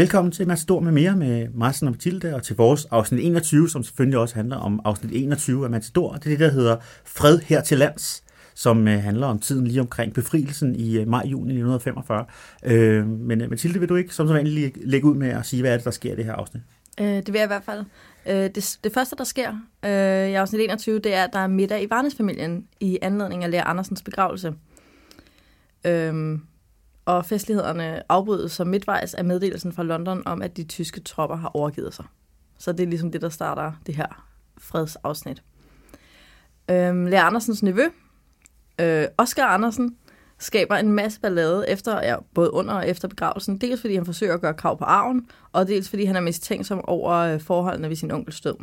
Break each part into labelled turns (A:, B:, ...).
A: Velkommen til Matador med mere med Martin og Mathilde, og til vores afsnit 21, som selvfølgelig også handler om afsnit 21 af Matador. Det er det, der hedder Fred her til lands, som øh, handler om tiden lige omkring befrielsen i øh, maj-juni 1945. Øh, men øh, Mathilde, vil du ikke som så vanligt lægge ud med at sige, hvad er det, der sker i det her afsnit?
B: Øh, det vil jeg i hvert fald. Øh, det, det første, der sker øh, i afsnit 21, det er, at der er middag i Varnes-familien i anledning af Lea Andersens begravelse. Øh, og festlighederne afbrydes som midtvejs af meddelelsen fra London om, at de tyske tropper har overgivet sig. Så det er ligesom det, der starter det her fredsafsnit. Øhm, Lea Andersens nevø, øh, Oscar Andersen, skaber en masse ballade efter, ja, både under og efter begravelsen. Dels fordi han forsøger at gøre krav på arven, og dels fordi han er mistænksom over øh, forholdene ved sin onkels død.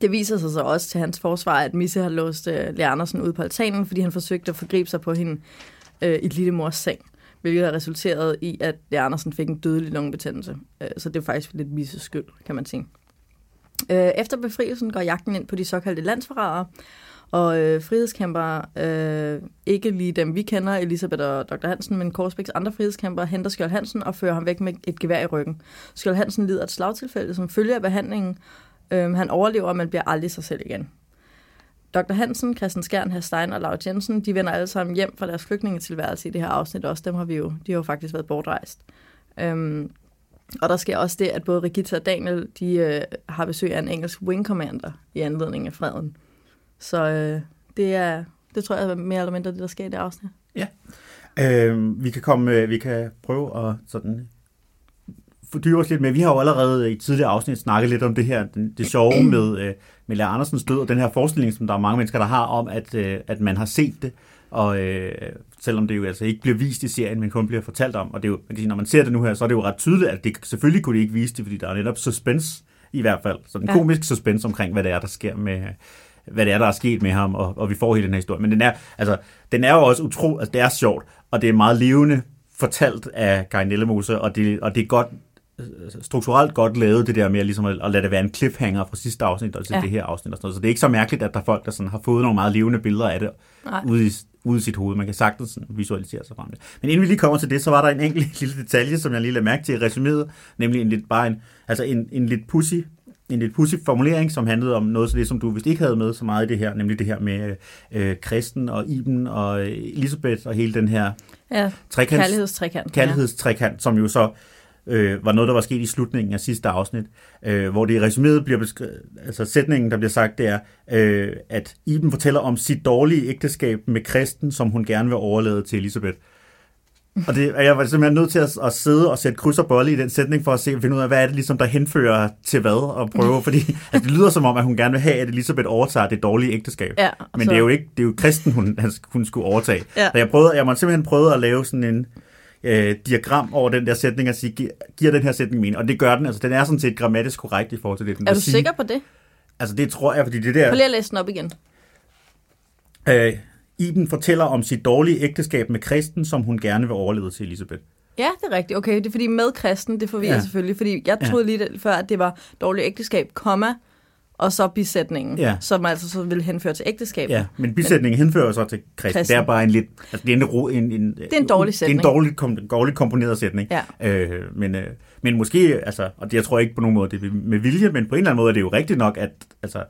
B: Det viser sig så også til hans forsvar, at Misse har låst øh, Lea Andersen ud på altanen, fordi han forsøgte at forgribe sig på hende øh, i lille mors seng, hvilket har resulteret i, at Lea Andersen fik en dødelig lungebetændelse. Øh, så det er faktisk lidt Misses skyld, kan man sige. Øh, efter befrielsen går jagten ind på de såkaldte landsforrædere, og øh, frihedskæmper, øh, ikke lige dem vi kender, Elisabeth og Dr. Hansen, men Korsbæks andre frihedskæmper, henter Skjold Hansen og fører ham væk med et gevær i ryggen. Skjold Hansen lider et slagtilfælde, som følger af behandlingen. Øh, han overlever, men bliver aldrig sig selv igen. Dr. Hansen, Christian Skjern, Herr Stein og Laura Jensen, de vender alle sammen hjem fra deres flygtningetilværelse i det her afsnit også. Dem har vi jo, de har jo faktisk været bortrejst. Øhm, og der sker også det, at både Rigitta og Daniel, de øh, har besøg af en engelsk wing commander i anledning af freden. Så øh, det er, det tror jeg er mere eller mindre det, der sker i det afsnit.
A: Ja. Øh, vi kan komme, øh, vi kan prøve at sådan fordybe os lidt med. Vi har jo allerede i tidligere afsnit snakket lidt om det her, det, det sjove med, øh, med Lea Andersens død, og den her forestilling, som der er mange mennesker, der har om, at, øh, at man har set det, og øh, selvom det jo altså ikke bliver vist i serien, men kun bliver fortalt om, og det er jo, man kan sige, når man ser det nu her, så er det jo ret tydeligt, at det selvfølgelig kunne de ikke vise det, fordi der er netop suspense i hvert fald, så den ja. komisk suspense omkring, hvad det er, der sker med, hvad det er, der er sket med ham, og, og vi får hele den her historie. Men den er, altså, den er jo også utro, altså det er sjovt, og det er meget levende fortalt af Guy Nellemose, og det, og det er godt, strukturelt godt lavet det der med ligesom at, at lade det være en cliffhanger fra sidste afsnit og til ja. det her afsnit og sådan noget. Så det er ikke så mærkeligt, at der er folk, der sådan har fået nogle meget levende billeder af det ude i, ude i sit hoved. Man kan sagtens sådan visualisere sig frem det. Men inden vi lige kommer til det, så var der en enkelt lille detalje, som jeg lige lagde mærke til i resuméet, nemlig en lidt, bare en, altså en, en lidt pussy en lidt pussy formulering, som handlede om noget af det, som du vist ikke havde med så meget i det her, nemlig det her med øh, Kristen og Iben og Elisabeth og hele den her
B: ja, trekants, kærlighedstrekant,
A: kærlighedstrekant ja. som jo så øh, var noget, der var sket i slutningen af sidste afsnit, øh, hvor det i resuméet bliver beskrevet, altså sætningen, der bliver sagt, det er, øh, at Iben fortæller om sit dårlige ægteskab med Kristen, som hun gerne vil overlade til Elisabeth. Og det, jeg var simpelthen nødt til at, at sidde og sætte kryds og bolle i den sætning for at se, finde ud af, hvad er det ligesom, der henfører til hvad, og prøve, fordi altså, det lyder som om, at hun gerne vil have, at Elisabeth overtager det dårlige ægteskab. Ja, Men så... det er jo ikke, det er jo kristen, hun, hun skulle overtage. Ja. Så jeg, prøvede, jeg må simpelthen prøve at lave sådan en øh, diagram over den der sætning og sige, giver den her sætning mening? Og det gør den, altså den er sådan set grammatisk korrekt i forhold til det, den
B: Er du sige. sikker på det?
A: Altså det tror jeg, fordi det der...
B: Prøv lige at læse den op igen.
A: Øh, Iben fortæller om sit dårlige ægteskab med Kristen, som hun gerne vil overleve til Elisabeth.
B: Ja, det er rigtigt. Okay, det er fordi med Kristen, det forvirrer ja. selvfølgelig, fordi jeg troede ja. lige før, at det var dårligt ægteskab, komma, og så bisætningen, ja. som altså så vil henføre til ægteskabet.
A: Ja, men bisætningen men, henfører så til Kristen. Kristen. Det er bare en lidt... Altså, det, er en, en, en,
B: det er en dårlig sætning.
A: Det er en dårligt, kom, dårligt komponeret sætning. Ja. Øh, men, øh, men måske, altså, og det, jeg tror ikke på nogen måde, det er med vilje, men på en eller anden måde er det jo rigtigt nok, at altså,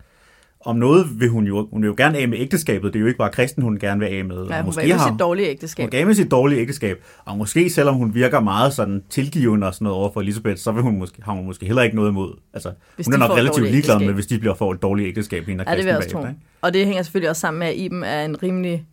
A: om noget vil hun jo, hun vil jo gerne af med ægteskabet. Det er jo ikke bare kristen, hun gerne vil af med.
B: Ja, hun måske vil har, sit dårlige ægteskab.
A: Hun vil med sit dårlige ægteskab. Og måske, selvom hun virker meget sådan tilgivende og sådan noget over for Elisabeth, så vil hun måske, har hun måske heller ikke noget imod. Altså, hvis hun er nok relativt ligeglad med, hvis de bliver for et dårligt ægteskab. Hende
B: ja, det vil jeg også tro. Og det hænger selvfølgelig også sammen med, at Iben er en rimelig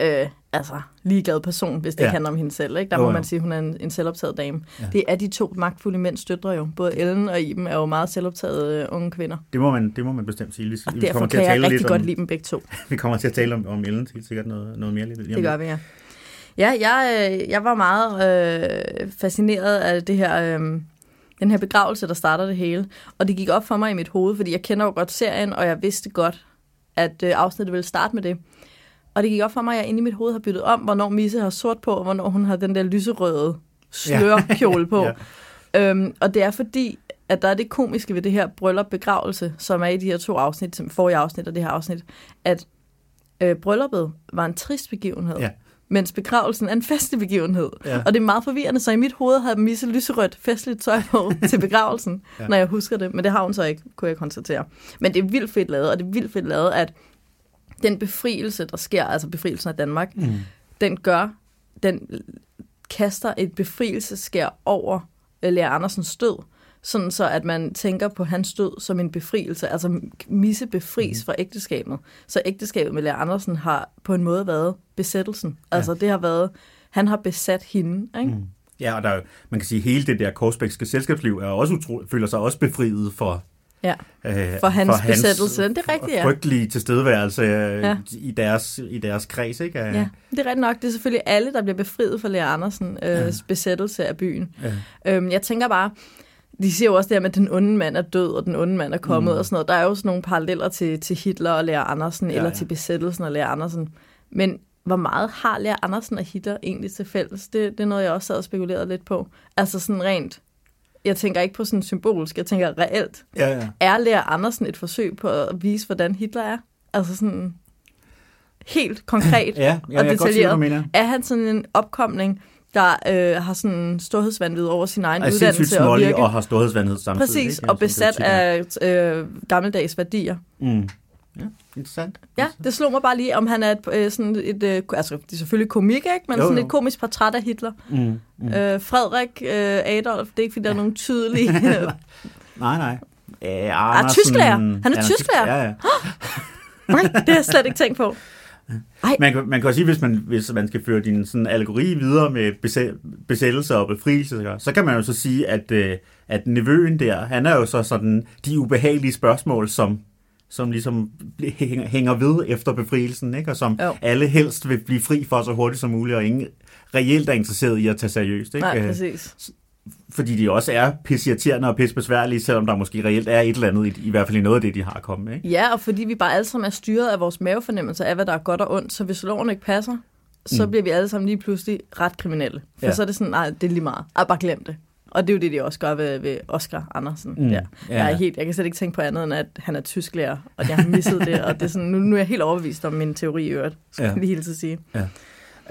B: øh, altså, ligeglad person, hvis det ja. handler om hende selv. Ikke? Der må jo, man sige, at hun er en, en selvoptaget dame. Ja. Det er de to magtfulde mænds døtre jo. Både Ellen og Iben er jo meget selvoptagede uh, unge kvinder.
A: Det må man, det må man bestemt sige. Vi,
B: og vi derfor kan til at tale jeg rigtig godt om, lide dem begge to.
A: vi kommer til at tale om, om Ellen helt sikkert noget, noget mere. Lidt,
B: det gør vi, ja. Ja, jeg, øh, jeg var meget øh, fascineret af det her... Øh, den her begravelse, der starter det hele. Og det gik op for mig i mit hoved, fordi jeg kender jo godt serien, og jeg vidste godt, at øh, afsnittet ville starte med det. Og det gik op for mig, at jeg inde i mit hoved har byttet om, hvornår Misse har sort på, og hvornår hun har den der lyserøde slørkjole på. ja. øhm, og det er fordi, at der er det komiske ved det her bryllup begravelse, som er i de her to afsnit, som forrige afsnit og det her afsnit, at øh, brylluppet var en trist begivenhed. Ja. mens begravelsen er en festlig begivenhed.
A: Ja.
B: Og det er meget forvirrende, så i mit hoved har Misse lyserødt festligt tøj på til begravelsen,
A: ja.
B: når jeg husker det. Men det har hun så ikke, kunne jeg konstatere. Men det er vildt fedt lavet, og det er vildt fedt lavet, at den befrielse, der sker, altså befrielsen af Danmark,
A: Mm.
B: den gør, den kaster et befrielseskær over øh, Lea Andersens død, sådan så at man tænker på hans død som en befrielse, altså Misse befris
A: Mhm.
B: fra ægteskabet. Så ægteskabet med Lea Andersen har på en måde været besættelsen. Altså det har været, han har besat hende, ikke?
A: Mm. Ja, og der er, man kan sige, at hele det der korsbækske selskabsliv er også utro, føler sig også befriet for,
B: Ja.
A: øh,
B: For hans besættelse. Det er rigtigt, ja.
A: frygtelige tilstedeværelse øh,
B: Ja.
A: i, deres, i deres kreds. Ikke?
B: Ja, det er rigtigt nok. Det er selvfølgelig alle, der bliver befriet fra Lea Andersen øh,
A: Ja.
B: besættelse af byen.
A: Ja.
B: Øhm, jeg tænker bare, de siger jo også det her med, at den onde mand er død, og den onde mand er kommet,
A: Mm.
B: og sådan noget. Der er jo sådan nogle paralleller til, til Hitler og Lea Andersen,
A: Ja,
B: eller
A: ja.
B: til besættelsen af Lea Andersen. Men hvor meget har Lea Andersen og Hitler egentlig til fælles? Det, det er noget, jeg også sad og spekuleret lidt på. Altså sådan rent, jeg tænker ikke på sådan symbolsk, jeg tænker reelt.
A: Ja, ja.
B: Er Lea Andersen et forsøg på at vise, hvordan Hitler er? Altså sådan helt konkret.
A: ja, ja
B: og
A: jeg kan godt se,
B: detaljeret. Er han sådan en opkomling, der øh, har sådan storhedsvandvid over sin egen
A: Er
B: uddannelse og virke?
A: og har storhedsvandhed samtidig.
B: Præcis,
A: ikke?
B: og besat af øh, gammeldags værdier.
A: Mm. Ja, interessant.
B: Ja, det slog mig bare lige, om han er et, øh, sådan et, øh, altså det er selvfølgelig komik, ikke? men
A: Jo,
B: sådan
A: jo.
B: et komisk portræt af Hitler.
A: Mm. Mm.
B: Øh, Frederik øh, Adolf, det er ikke fordi, der er nogen tydelige...
A: Nej, nej. Æ,
B: ah,
A: Andersen,
B: tysklærer. Han er
A: tysk-
B: tysklærer.
A: Ja, ja.
B: Nej, det har jeg slet ikke tænkt på.
A: Man, kan- man kan også sige, hvis man, hvis man skal føre din sådan allegori videre med besæ- besættelse og befrielse, så- så kan man jo så sige, at, at nevøen der, han er jo så sådan de ubehagelige spørgsmål, som som ligesom hænger, ved efter befrielsen, ikke? og som
B: Jo.
A: alle helst vil blive fri for så hurtigt som muligt, og ingen reelt er interesseret i at tage seriøst. Ikke?
B: Nej,
A: Øh,
B: præcis.
A: Fordi de også er pisseirriterende og pissebesværlige, selvom der måske reelt er et eller andet, i, i hvert fald i noget af det, de har kommet. Ikke?
B: Ja, og fordi vi bare alle sammen er styret af vores mavefornemmelse af, hvad der er godt og ondt, så hvis loven ikke passer, så
A: Mm.
B: bliver vi alle sammen lige pludselig ret kriminelle. For
A: Ja.
B: så er det sådan, nej, det er lige meget. Ej, bare glem det. Og det er jo det, de også gør ved, ved Oscar Andersen.
A: Mm.
B: Der.
A: Ja.
B: Jeg, er helt, jeg kan slet ikke tænke på andet, end at han er tysklærer, og jeg har misset det. Og det er sådan, nu, nu er jeg helt overbevist om min teori i øvrigt, skal
A: Ja.
B: ja. helt til sige.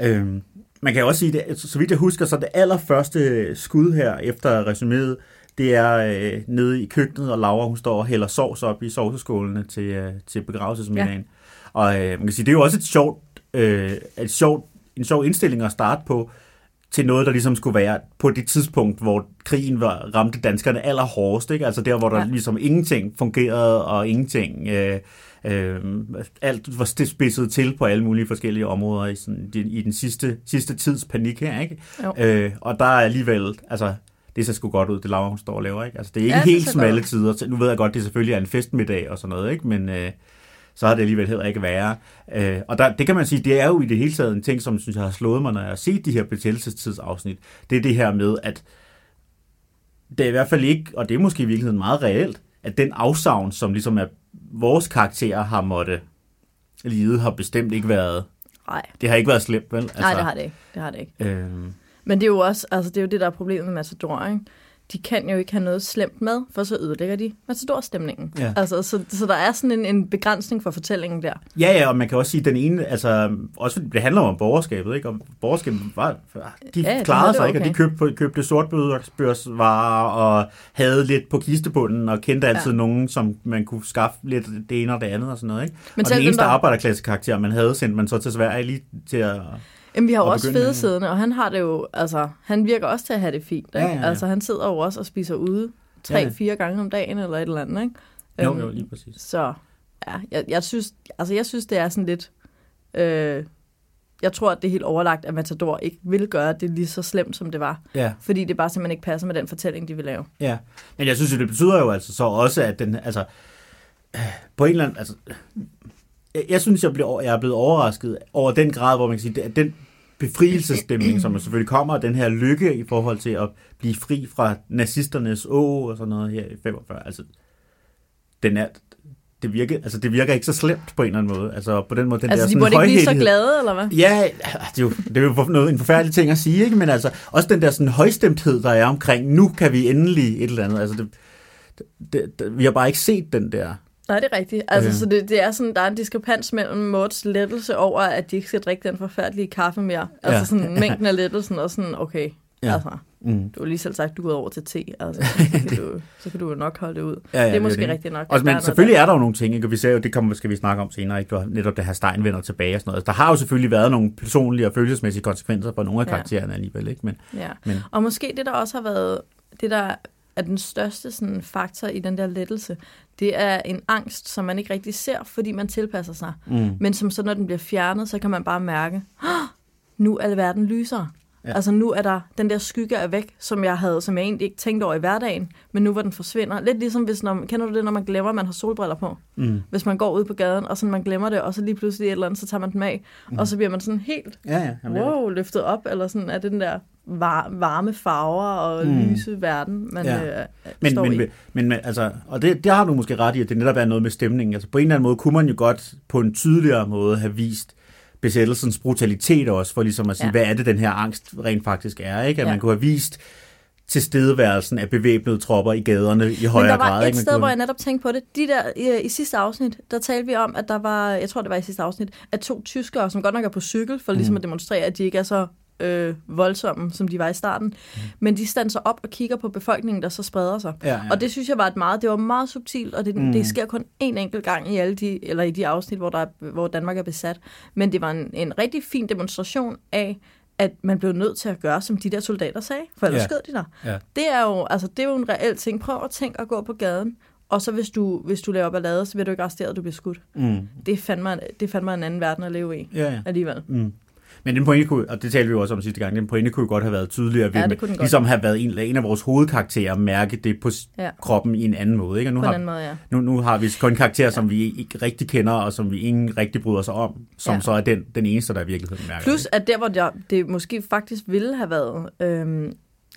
A: Øhm, man kan også sige, at så vidt jeg husker, så det allerførste skud her efter resuméet, det er øh, nede i køkkenet, og Laura hun står og hælder sovs op i sovseskålene til, øh, til begravelsesmiddagen. Ja. Og øh, man kan sige, det er jo også et sjovt, øh, et sjovt, en sjov indstilling at starte på, til noget, der ligesom skulle være på det tidspunkt, hvor krigen var, ramte danskerne allerhårdest. Ikke? Altså der, hvor der ja. Ligesom ingenting fungerede, og ingenting... Øh, Øh, alt var spidset til på alle mulige forskellige områder i, sådan, i, den sidste, sidste tids panik her, ikke?
B: Jo.
A: Øh, og der er alligevel, altså, det ser sgu godt ud, det Laura, hun står og laver, ikke? Altså, det er ikke
B: Ja,
A: helt smalle
B: godt
A: tider. Nu ved jeg godt, det selvfølgelig er en festmiddag og sådan noget, ikke? Men øh, så har det alligevel heller ikke værre. Øh, og der, det kan man sige, det er jo i det hele taget en ting, som synes jeg har slået mig, når jeg har set de her betændelsestidsafsnit. Det er det her med, at det er i hvert fald ikke, og det er måske i virkeligheden meget reelt, at den afsavn, som ligesom er vores karakterer har måtte lide, har bestemt ikke været,
B: Nej,
A: det har ikke været slemt, vel? Altså,
B: Nej det har det ikke. Det har det ikke.
A: Øhm,
B: Men det er jo også, altså det er jo det, der er problemet med Matador, ikke? De kan jo ikke have noget slemt med, for så ødelægger de Matador-stemningen.
A: Ja.
B: Altså, så, så der er sådan en, en begrænsning for fortællingen der.
A: ja, ja, og man kan også sige, at den ene, altså, også det handler om borgerskabet, ikke? Og borgerskabet var, de
B: Ja,
A: ja,
B: de
A: klarede sig
B: det
A: ikke, og de
B: okay.
A: købte, købte sortbørsvarer og havde lidt på kistebunden og kendte altid
B: Ja.
A: nogen, som man kunne skaffe lidt det ene og det andet og sådan noget, ikke?
B: Men
A: og den eneste
B: der-
A: arbejderklassekarakter, man havde, sendte man så til Sverige lige til at...
B: Jamen, vi har jo
A: Og
B: også
A: begynde-
B: fedesiddende, og han har det jo, altså, han virker også til at have det fint, ikke?
A: Ja, ja, ja.
B: Altså, han sidder jo også og spiser ude
A: Ja, ja.
B: tre-fire gange om dagen, eller et eller andet, ikke?
A: Jo,
B: Øhm,
A: jo, lige præcis.
B: Så, ja, jeg, jeg, synes, altså, jeg synes, det er sådan lidt... Øh, jeg tror, at det er helt overlagt, at Matador ikke vil gøre det lige så slemt, som det var.
A: Ja.
B: Fordi det bare simpelthen ikke passer med den fortælling, de vil lave.
A: Ja, men jeg synes jo, det betyder jo altså så også, at den, altså, øh, på en eller anden, altså, jeg, jeg synes, jeg, blev, jeg er blevet overrasket over den grad, hvor man kan sige, at den befrielsesstemning, som selvfølgelig kommer, og den her lykke i forhold til at blive fri fra nazisternes å og sådan noget her i 45, altså, den er, det virker, altså, det virker ikke så slemt på en eller anden måde. Altså, på den måde, den
B: Altså,
A: der
B: de
A: sådan
B: burde ikke blive så glade, eller hvad?
A: Ja, det er jo, det er jo noget, en forfærdelig ting at sige, ikke? men altså også den der sådan højstemthed, der er omkring, nu kan vi endelig et eller andet. Altså, det, det, det, vi har bare ikke set den der
B: Nej, det er rigtigt. Altså,
A: Øh.
B: så det, det er sådan, der er en diskrepans mellem Mords lettelse over, at de ikke skal drikke den forfærdelige kaffe mere. Altså
A: Ja.
B: sådan mængden af lettelsen, og sådan, okay,
A: Ja.
B: ja. altså,
A: Mm.
B: du har lige selv sagt, du er over til te, altså, så, kan du, så kan du jo nok holde det ud.
A: Ja, ja,
B: det er måske
A: det.
B: rigtigt nok.
A: Og,
B: der
A: men selvfølgelig er der jo nogle ting, ikke? og vi ser jo, det kommer, skal vi snakke om senere, ikke? Og netop det her Stein vender tilbage og sådan noget. Der har jo selvfølgelig været nogle personlige og følelsesmæssige konsekvenser for nogle af
B: Ja.
A: karaktererne alligevel, ikke? Men,
B: der. Ja.
A: men
B: Og måske det, der også har været, det der er den største sådan, faktor i den der lettelse, det er en angst, som man ikke rigtig ser, fordi man tilpasser sig.
A: mm,
B: Men som så, når den bliver fjernet, så kan man bare mærke, "Åh, nu er verden lysere.
A: Ja.
B: Altså nu er der, den der skygge er væk, som jeg havde, som jeg egentlig ikke tænkte over i hverdagen, men nu hvor den forsvinder. Lidt ligesom hvis, når, kender du det, når man glemmer, at man har solbriller på?
A: mm.
B: Hvis man går ud på gaden, og sådan man glemmer det, og så lige pludselig et eller andet, så tager man dem af, mm. og så bliver man sådan helt,
A: Ja, ja. Jamen,
B: wow, løftet op, eller sådan er det den der var, varme farver og
A: Mm.
B: lyse verden, man
A: Ja.
B: ja. øh,
A: Men,
B: står
A: men,
B: i.
A: men, men, men altså, og det, det har du måske ret i, at det netop er noget med stemningen. Altså på en eller anden måde kunne man jo godt på en tydeligere måde have vist besættelsens brutalitet også, for ligesom at sige, ja. Hvad er det, den her angst rent faktisk er, ikke? At ja. Man kunne have vist tilstedeværelsen af bevæbnede tropper i gaderne i
B: Men
A: højere
B: der var
A: grad.
B: et
A: ikke?
B: Sted,
A: kunne...
B: hvor jeg netop tænkte på det. De der, i, i sidste afsnit, der talte vi om, at der var, jeg tror det var i sidste afsnit, at to tyskere, som godt nok er på cykel, for ligesom
A: Mm.
B: at demonstrere, at de ikke er så øh, voldsomme, som de var i starten. Mm. Men de standser op og kigger på befolkningen, der så spreder sig.
A: Ja, ja.
B: Og det synes jeg var et meget, det var meget subtilt, og det,
A: Mm.
B: det sker kun en enkelt gang i alle de, eller i de afsnit, hvor, der er, hvor Danmark er besat. Men det var en, en rigtig fin demonstration af, at man blev nødt til at gøre, som de der soldater sagde, for ellers
A: Ja.
B: skød de dig.
A: Ja.
B: Det er jo, altså, det er jo en reel ting. Prøv at tænke at gå på gaden, og så hvis du, hvis du laver ballade, så bliver du ikke arresteret, og du bliver skudt.
A: Mm.
B: Det er fandme, det er fandme en anden verden at leve i,
A: Ja, ja.
B: alligevel.
A: Mm. Men den pointe kunne, og det talte vi jo også om sidste gang, den pointe kunne jo godt have været tydeligere ved,
B: Ja, det
A: med-
B: godt.
A: ligesom have været en, en af vores hovedkarakterer, mærke det på
B: Ja.
A: kroppen i en anden måde. Ikke? Og nu,
B: På
A: har,
B: måde, ja.
A: nu, nu har vi kun karakterer, som vi ikke rigtig kender, og som vi ingen rigtig bryder sig om, som ja.
B: Ja.
A: så er den, den eneste, der i virkeligheden mærker
B: Plus,
A: det.
B: at der, hvor det, det måske faktisk ville have været øhm,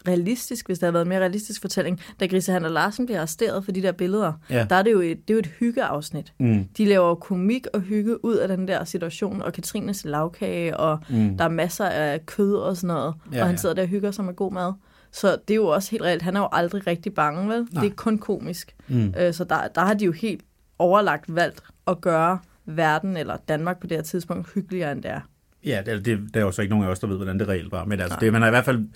B: realistisk, hvis der havde været en mere realistisk fortælling, da Grise Handler Larsen bliver arresteret for de der billeder,
A: Ja.
B: der er det jo et, det er jo et hyggeafsnit.
A: Mm.
B: De laver komik og hygge ud af den der situation, og Katrines lavkage, og
A: Mm.
B: der er masser af kød og sådan noget,
A: Ja,
B: og han sidder der og hygger sig med god mad. Så det er jo også helt reelt. Han er jo aldrig rigtig bange, vel?
A: Nej.
B: Det er kun komisk.
A: Mm.
B: Øh, så der, der har de jo helt overlagt valgt at gøre verden, eller Danmark på det her tidspunkt, hyggeligere end det er.
A: Ja, det, det, der er jo så ikke nogen af os, der ved, hvordan det reelt var. Men altså,
B: Nej.
A: det, man har i hvert fald...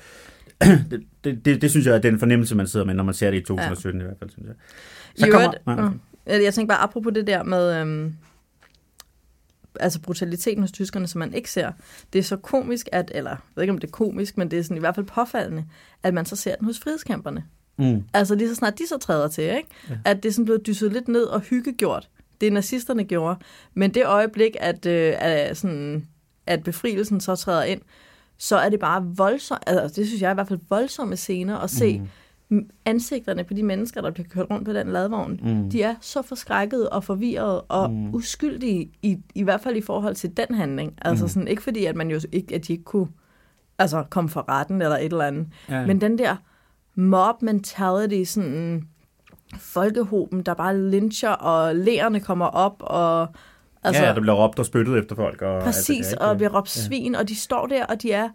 A: det, det, det, det, synes jeg er den fornemmelse, man sidder med, når man ser det i 2017 ja. i hvert fald, synes jeg.
B: I øvrigt,
A: Nej, okay.
B: øh, jeg tænker bare, apropos det der med øhm, altså brutaliteten hos tyskerne, som man ikke ser. Det er så komisk, at, eller jeg ved ikke, om det er komisk, men det er sådan i hvert fald påfaldende, at man så ser den hos frihedskæmperne.
A: Mm.
B: Altså lige så snart de så træder til, ikke?
A: Ja.
B: at det er sådan blevet dysset lidt ned og hyggegjort. Det nazisterne gjorde. Men det øjeblik, at, øh, at, sådan, at befrielsen så træder ind, så er det bare voldsomt, altså det synes jeg er i hvert fald voldsomme scener at se mm. ansigterne på de mennesker, der bliver kørt rundt på den ladvogn.
A: Mm.
B: De er så forskrækkede og forvirrede og
A: Mm.
B: uskyldige, i, i hvert fald i forhold til den handling. Altså
A: Mm.
B: sådan, ikke fordi, at man jo ikke, at de ikke kunne altså, komme for retten eller et eller andet.
A: Ja.
B: Men den der mob mentality, sådan folkehoben, der bare lyncher, og lærerne kommer op, og
A: Altså, ja, der bliver råbt og spyttet efter folk. Og
B: præcis,
A: alt det der,
B: og bliver råbt svin, og de står der, og de er,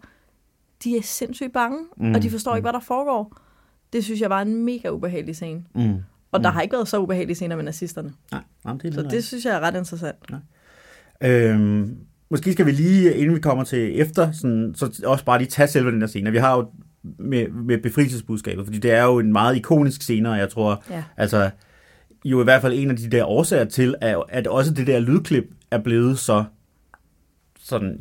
B: de er sindssygt bange,
A: Mm,
B: mm. og de forstår
A: mm.
B: ikke, hvad der foregår. Det synes jeg var en mega ubehagelig scene.
A: Mm.
B: Og
A: Mm.
B: der har ikke været så ubehagelige scener med nazisterne.
A: Nej, jamen, det er
B: Så det synes jeg er ret interessant.
A: Øhm, måske skal vi lige, inden vi kommer til efter, sådan, så også bare lige tage selve den der scene. Vi har jo med, med befrielsesbudskabet, fordi det er jo en meget ikonisk scene, og jeg tror,
B: Ja.
A: altså, jo i hvert fald en af de der årsager til, at, at også det der lydklip er blevet så sådan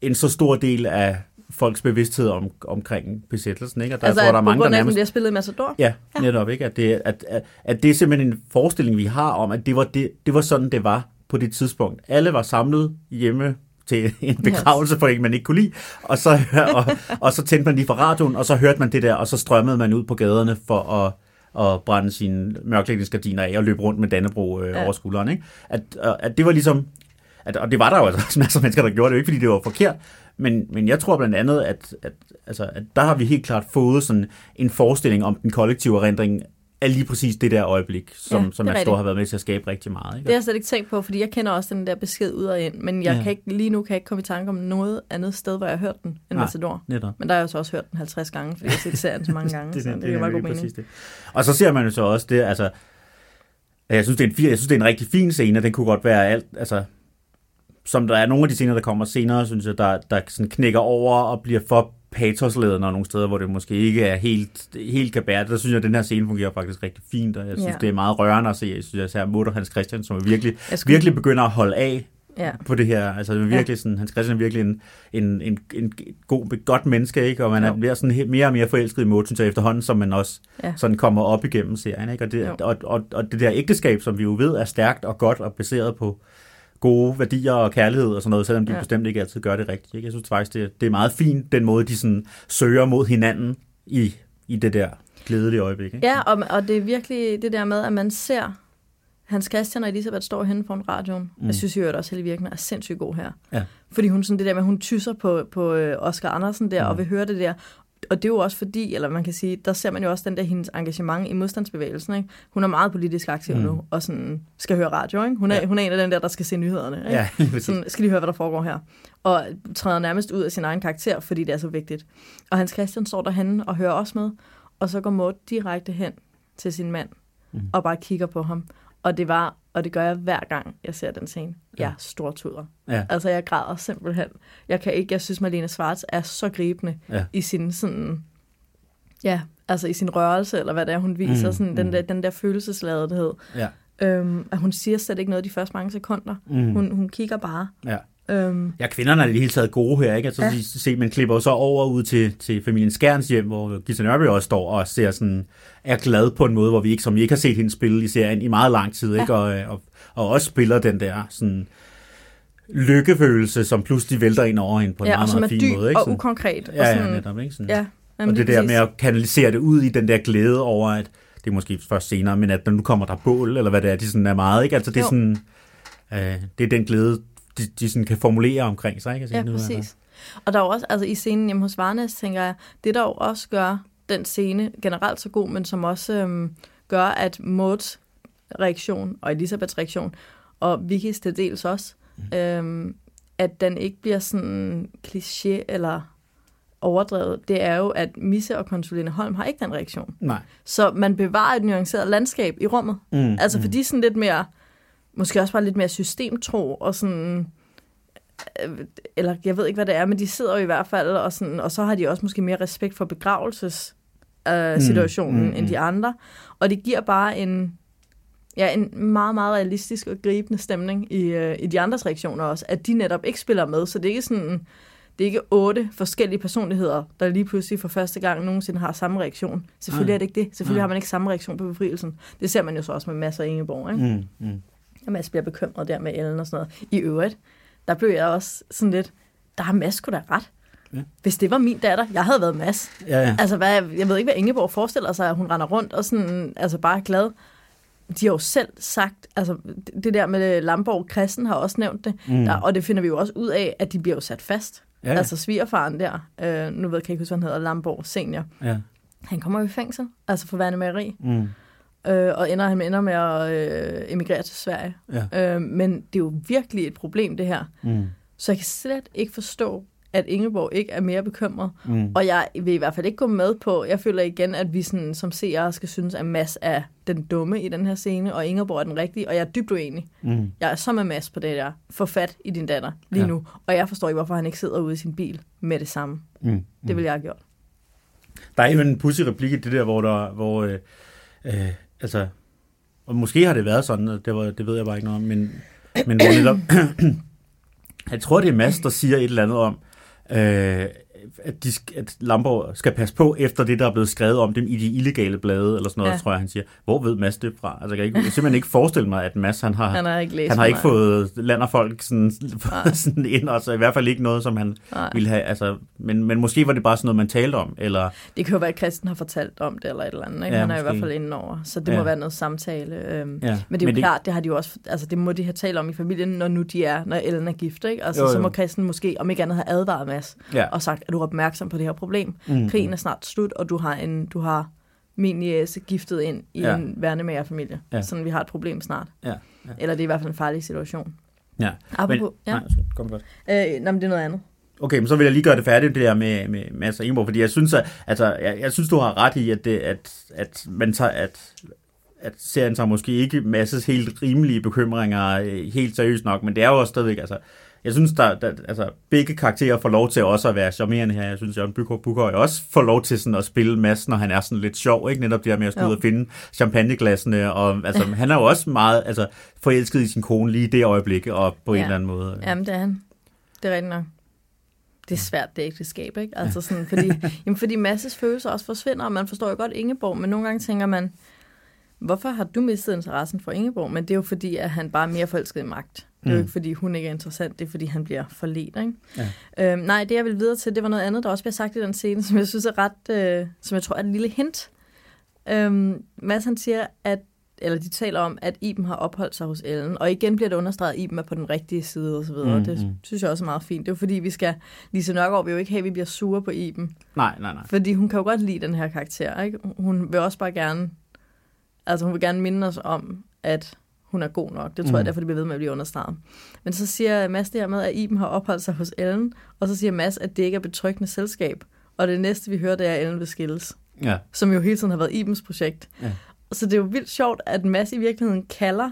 A: en så stor del af folks bevidsthed om, omkring besættelsen. Ikke? Og der
B: altså,
A: tror, der er mange, der nærmest...
B: bliver spillet i Matador.
A: Ja, netop ikke. At det, at, at, at det er simpelthen en forestilling, vi har om, at det var, det, det var sådan, det var på det tidspunkt. Alle var samlet hjemme til en begravelse, for en man ikke kunne lide, og så, og, og så tændte man lige for radioen, og så hørte man det der, og så strømmede man ud på gaderne for at, at brænde sine mørklægningsgardiner af og løbe rundt med Dannebro øh,
B: Ja.
A: over skulderen. Ikke? At, at det var ligesom, at, og det var der jo altså masser af mennesker, der gjorde det, jo ikke fordi det var forkert, men, men jeg tror blandt andet, at, at, altså, at der har vi helt klart fået sådan en forestilling om den kollektive erindring af lige præcis det der øjeblik, som,
B: Ja,
A: som
B: er
A: jeg
B: rigtigt.
A: har været med til at skabe rigtig meget. Ikke?
B: Det har jeg slet ikke tænkt på, fordi jeg kender også den der besked ud og ind, men jeg
A: Ja.
B: kan ikke, lige nu kan jeg ikke komme i tanke om noget andet sted, hvor jeg har hørt den, end. Matador. Men der har jeg jo så også hørt den 50 gange, fordi jeg har set serien så mange gange,
A: det,
B: så det,
A: det,
B: det giver meget god mening.
A: det. Og så ser man jo så også det, altså, Jeg synes, det er en, jeg synes, det er en rigtig fin scene, og den kunne godt være alt, altså, som der er nogle af de scener, der kommer senere, synes jeg, der, der sådan knækker over og bliver for patosledende nogle steder, hvor det måske ikke er helt, helt kan bære det. Der synes jeg, at den her scene fungerer faktisk rigtig fint, og jeg synes, ja. det er meget rørende at se. Jeg synes, at Mutter Hans Christian, som virkelig, skulle... virkelig begynder at holde af ja. på det her. Altså virkelig ja. sådan, Hans Christian er virkelig en, en, en, en god, godt menneske, ikke? og man jo. er mere, sådan, mere og mere forelsket i Mutter, synes jeg, efterhånden, som man også ja. sådan kommer op igennem serien. Ikke? Og, det, og, og, og det der ægteskab, som vi jo ved er stærkt og godt og baseret på, gode værdier og kærlighed og sådan noget, selvom de ja. bestemt ikke altid gør det rigtigt. Ikke? Jeg synes faktisk, det, det er meget fint, den måde, de sådan søger mod hinanden i, i det der glædelige øjeblik. Ikke?
B: Ja, og, og det er virkelig det der med, at man ser Hans Christian og Elisabeth står henne foran radioen. Mm. Jeg synes jo, at også Helle Virkner er sindssygt god her. Ja. Fordi hun sådan det der med, at hun tysser på, på øh, Oscar Andersen der, mm. og vil høre det der og det er jo også fordi, eller man kan sige, der ser man jo også den der hendes engagement i modstandsbevægelsen. Ikke? Hun er meget politisk aktiv mm. nu, og sådan skal høre radio. Ikke? Hun, er, ja. hun er en af den der, der skal se nyhederne. Ikke? Ja, sådan, skal lige høre, hvad der foregår her. Og træder nærmest ud af sin egen karakter, fordi det er så vigtigt. Og Hans Christian står derhenne og hører også med, og så går Maud direkte hen til sin mand, mm. og bare kigger på ham. Og det var, og det gør jeg hver gang, jeg ser den scene. Ja. Jeg stortuder. Ja. Altså, jeg græder simpelthen. Jeg kan ikke, jeg synes, Malene Svarts er så gribende ja. i sin sådan, ja, altså i sin rørelse, eller hvad det er, hun viser, mm, sådan mm. den, der, den der følelsesladethed. Ja. Øhm, at hun siger slet ikke noget de første mange sekunder. Mm. Hun, hun kigger bare.
A: Ja. Øhm. Ja, kvinderne er det hele taget gode her, ikke? Altså, ja. se, man klipper så over ud til, til familien Skærns hjem, hvor Gita Nørby også står og ser sådan, er glad på en måde, hvor vi ikke, som vi ikke har set hende spille i serien i meget lang tid, ikke? Og, og, og også spiller den der sådan, lykkefølelse, som pludselig vælter ind over hende på en
B: ja,
A: meget, meget fin måde. Ikke?
B: og ukonkret.
A: Ja,
B: og sådan,
A: ja, netop. Ikke? Sådan. Ja, og det der med at kanalisere det ud i den der glæde over, at det er måske først senere, men at nu kommer der bål, eller hvad det er, de sådan er meget, ikke? Altså det er jo. sådan, øh, det er den glæde, de, de sådan kan formulere omkring sig, ikke?
B: Altså, ja, præcis. Og der er jo også, altså i scenen hjemme hos Varnes, tænker jeg, det der jo også gør den scene generelt så god, men som også øhm, gør, at Mauds reaktion og Elisabeths reaktion, og Vickys til dels også, mm. øhm, at den ikke bliver sådan kliché eller overdrevet, det er jo, at Misse og konsulene Holm har ikke den reaktion.
A: Nej.
B: Så man bevarer et nuanceret landskab i rummet. Mm, altså mm. fordi sådan lidt mere, måske også bare lidt mere systemtro, og sådan, øh, eller jeg ved ikke, hvad det er, men de sidder jo i hvert fald, og, sådan, og så har de også måske mere respekt for begravelses øh, situationen mm, mm, end de andre. Og det giver bare en, ja, en meget, meget realistisk og gribende stemning i, øh, i de andres reaktioner også, at de netop ikke spiller med, så det er ikke sådan, det er ikke otte forskellige personligheder, der lige pludselig for første gang nogensinde har samme reaktion. Selvfølgelig er det ikke det. Selvfølgelig har man ikke samme reaktion på befrielsen. Det ser man jo så også med masser af Ingeborg, ikke? Mm, mm. Og Mads bliver bekymret der med Ellen og sådan noget. I øvrigt, der blev jeg også sådan lidt, der har Mads sgu da ret. Ja. Hvis det var min datter, jeg havde været Mads. Ja, ja. Altså, hvad, jeg ved ikke, hvad Ingeborg forestiller sig, at hun render rundt og sådan, altså bare glad de har jo selv sagt, altså det der med Lamborg, Christen har også nævnt det, mm. der, og det finder vi jo også ud af, at de bliver jo sat fast. Ja. Altså svigerfaren der, øh, nu ved jeg ikke, hvad han hedder, Lamborg senior. Ja. Han kommer jo i fængsel, altså for værende mageri. Mm. Øh, og ender, han ender med at øh, emigrere til Sverige. Ja. Øh, men det er jo virkelig et problem, det her. Mm. Så jeg kan slet ikke forstå, at Ingeborg ikke er mere bekymret. Mm. Og jeg vil i hvert fald ikke gå med på, jeg føler igen, at vi sådan, som seere skal synes, at Mads er den dumme i den her scene, og Ingeborg er den rigtige, og jeg er dybt uenig. Mm. Jeg er så med Mads på det der. Få fat i din datter lige ja. nu. Og jeg forstår ikke, hvorfor han ikke sidder ude i sin bil med det samme. Mm. Mm. Det vil jeg have gjort.
A: Der er jo en pussy replik i det der, hvor der, hvor, øh, øh, altså, og måske har det været sådan, det, var, det ved jeg bare ikke noget om, men, men hvor netop, jeg tror, det er Mads, der siger et eller andet om, øh, at, de, at Lamborg skal passe på efter det, der er blevet skrevet om dem i de illegale blade, eller sådan noget, ja. tror jeg, han siger. Hvor ved Mads det fra? Altså, jeg kan, ikke, jeg simpelthen ikke forestille mig, at Mads, han har,
B: han har ikke,
A: han har ikke fået land og folk sådan, sådan ind, og så i hvert fald ikke noget, som han Nej. ville have. Altså, men, men måske var det bare sådan noget, man talte om, eller...
B: Det kan jo være, at Christen har fortalt om det, eller et eller andet. Ikke? Ja, han er måske. i hvert fald inde over, så det ja. må være noget samtale. Øhm. Ja. Men det er jo men klart, det... det har de jo også, altså det må de have talt om i familien, når nu de er, når Ellen er gift, ikke? Altså, jo, jo. så må Christen måske, om ikke andet, have advaret Mads, ja. og sagt, at du opmærksom på det her problem. Mm. Krigen er snart slut, og du har, en, du har min jæse giftet ind i ja. en værnemagerfamilie. Ja. Sådan vi har et problem snart. Ja. Ja. Eller det er i hvert fald en farlig situation.
A: Ja.
B: Apropos, men, ja.
A: Nej, kom godt.
B: Øh, nej, men det er noget andet.
A: Okay, men så vil jeg lige gøre det færdigt, det der med, med Mads og Ingeborg, fordi jeg synes, at, altså, jeg, jeg synes, du har ret i, at, det, at, at man tager, at at serien tager måske ikke masses helt rimelige bekymringer øh, helt seriøst nok, men det er jo også stadigvæk, altså, jeg synes, der, der altså, begge karakterer får lov til også at være charmerende her. Jeg synes, Jørgen Bukøj Bukøj også får lov til sådan at spille massen, når han er sådan lidt sjov, ikke? Netop det her med at skulle ud og finde champagneglassene, og altså, han er jo også meget altså, forelsket i sin kone lige i det øjeblik, og på ja. en eller anden måde.
B: Jamen, det er han. Det er rigtigt nok. Det er svært, det ægteskab, ikke? Altså sådan, fordi, jamen, fordi masses følelser også forsvinder, og man forstår jo godt Ingeborg, men nogle gange tænker man, hvorfor har du mistet interessen for Ingeborg? Men det er jo fordi, at han bare er mere forelsket i magt. Det er jo mm. ikke, fordi hun ikke er interessant, det er, fordi han bliver forledt. Ikke? Ja. Øhm, nej, det jeg vil videre til, det var noget andet, der også bliver sagt i den scene, som jeg synes er ret, øh, som jeg tror er et lille hint. Øhm, Mads han siger, at eller de taler om, at Iben har opholdt sig hos Ellen, og igen bliver det understreget, at Iben er på den rigtige side og så videre. Mm, det mm. synes jeg også er meget fint. Det er fordi, vi skal, Lise Nørgaard vil jo ikke have, at vi bliver sure på Iben.
A: Nej, nej, nej.
B: Fordi hun kan jo godt lide den her karakter, ikke? Hun vil også bare gerne, altså hun vil gerne minde os om, at hun er god nok. Det tror mm. jeg derfor, det bliver ved med at blive understreget. Men så siger Mads det her med, at Iben har opholdt sig hos Ellen, og så siger Mads, at det ikke er betryggende selskab. Og det næste, vi hører, det er, at Ellen vil skilles. Ja. Som jo hele tiden har været Ibens projekt. Ja. Så det er jo vildt sjovt, at Mads i virkeligheden kalder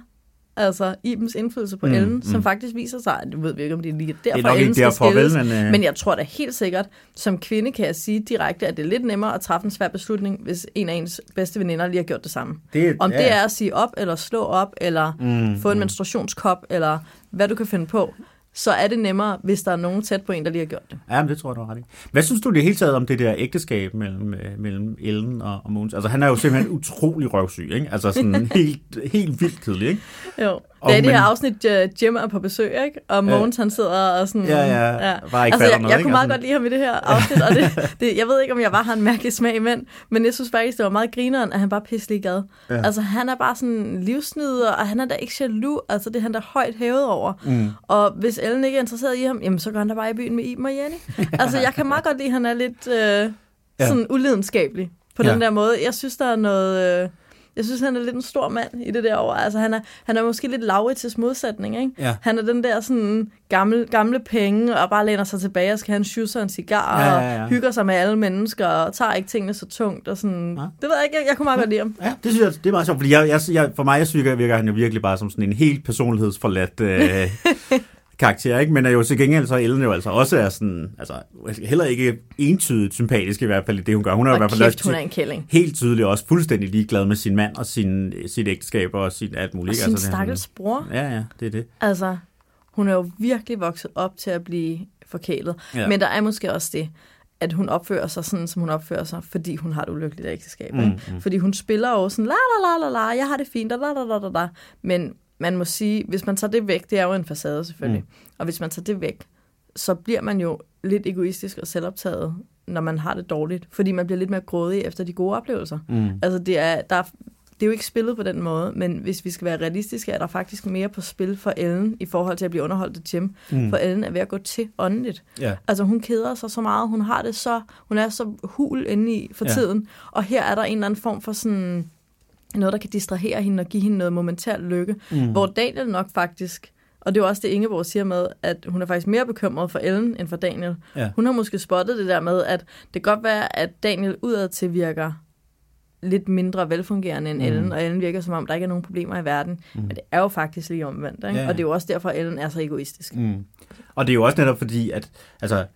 B: altså Ibens indflydelse på mm, Ellen, mm. som faktisk viser sig, at du ved vi ikke, om det er lige derfor, det er Ellen derfor, vel, men, uh... men jeg tror da helt sikkert, som kvinde kan jeg sige direkte, at det er lidt nemmere at træffe en svær beslutning, hvis en af ens bedste veninder lige har gjort det samme. Det, om ja. det er at sige op, eller slå op, eller mm, få en mm. menstruationskop, eller hvad du kan finde på, så er det nemmere, hvis der er nogen tæt på en, der lige har gjort det.
A: Ja, men det tror jeg, du har ret i. Hvad synes du det hele taget om det der ægteskab mellem, øh, mellem Ellen og, og Mogens? Altså, han er jo simpelthen utrolig røvsyg, ikke? Altså sådan helt, helt vildt kedelig, ikke?
B: Jo. Og, det er det her afsnit, uh, Jim er på besøg, ikke? Og Mogens, han sidder og sådan...
A: Ja, ja, ja. Bare ikke
B: altså, jeg,
A: noget,
B: jeg kunne meget
A: altså.
B: godt lide ham i det her afsnit, og det, det, jeg ved ikke, om jeg bare har en mærkelig smag i mænd, men jeg synes faktisk, det var meget grineren, at han bare pisselig gad. Ja. Altså, han er bare sådan livsnyder, og han er da ikke jaloux. Altså, det er han da højt hævet over. Mm. Og hvis Ellen ikke er interesseret i ham, jamen, så går han da bare i byen med Iben og Jenny. altså, jeg kan meget godt lide, at han er lidt øh, sådan ja. ulidenskabelig på ja. den der måde. Jeg synes, der er noget... Øh, jeg synes, han er lidt en stor mand i det der år. Altså, han er, han er måske lidt Laurits modsætning, ikke? Ja. Han er den der sådan gamle, gamle penge, og bare læner sig tilbage og skal have en shoes og en cigar, ja, ja, ja. og hygger sig med alle mennesker, og tager ikke tingene så tungt. Og sådan. Ja. Det ved jeg ikke, jeg, jeg kunne meget godt lide ham.
A: Ja, det synes jeg, det er meget sjovt, fordi jeg, jeg, jeg, for mig jeg synes, jeg virker han jo virkelig bare som sådan en helt personlighedsforladt... Øh, karakter, ikke? men er jo til gengæld så Ellen jo altså også er sådan, altså heller ikke entydigt sympatisk i hvert fald i det, hun gør. Hun er
B: og
A: i hvert fald
B: kæft, hun er en kælling.
A: helt tydeligt også fuldstændig ligeglad med sin mand og sin, sit ægteskab og sin alt muligt.
B: Og sin altså, stakkels bror.
A: Ja, ja, det er det.
B: Altså, hun er jo virkelig vokset op til at blive forkælet. Ja. Men der er måske også det, at hun opfører sig sådan, som hun opfører sig, fordi hun har et ulykkeligt ægteskab. Mm, mm. Fordi hun spiller jo sådan, la la la la la, jeg har det fint, la la la la la, men man må sige, hvis man tager det væk, det er jo en facade selvfølgelig, mm. og hvis man tager det væk, så bliver man jo lidt egoistisk og selvoptaget, når man har det dårligt, fordi man bliver lidt mere grådig efter de gode oplevelser. Mm. Altså det er, der er, det er jo ikke spillet på den måde, men hvis vi skal være realistiske, er der faktisk mere på spil for Ellen i forhold til at blive underholdt af Jim. Mm. For Ellen er ved at gå til åndeligt. Yeah. Altså hun keder sig så meget, hun har det så, hun er så hul inde i for yeah. tiden, og her er der en eller anden form for sådan noget, der kan distrahere hende og give hende noget momentær lykke. Mm. Hvor Daniel nok faktisk, og det er også det, Ingeborg siger med, at hun er faktisk mere bekymret for Ellen end for Daniel. Ja. Hun har måske spottet det der med, at det kan godt være, at Daniel udad til virker lidt mindre velfungerende end mm. Ellen, og Ellen virker som om, der ikke er nogen problemer i verden. Mm. Men det er jo faktisk lige omvendt, ikke? Ja. og det er jo også derfor, at Ellen er så egoistisk. Mm.
A: Og det er jo også netop fordi, at altså,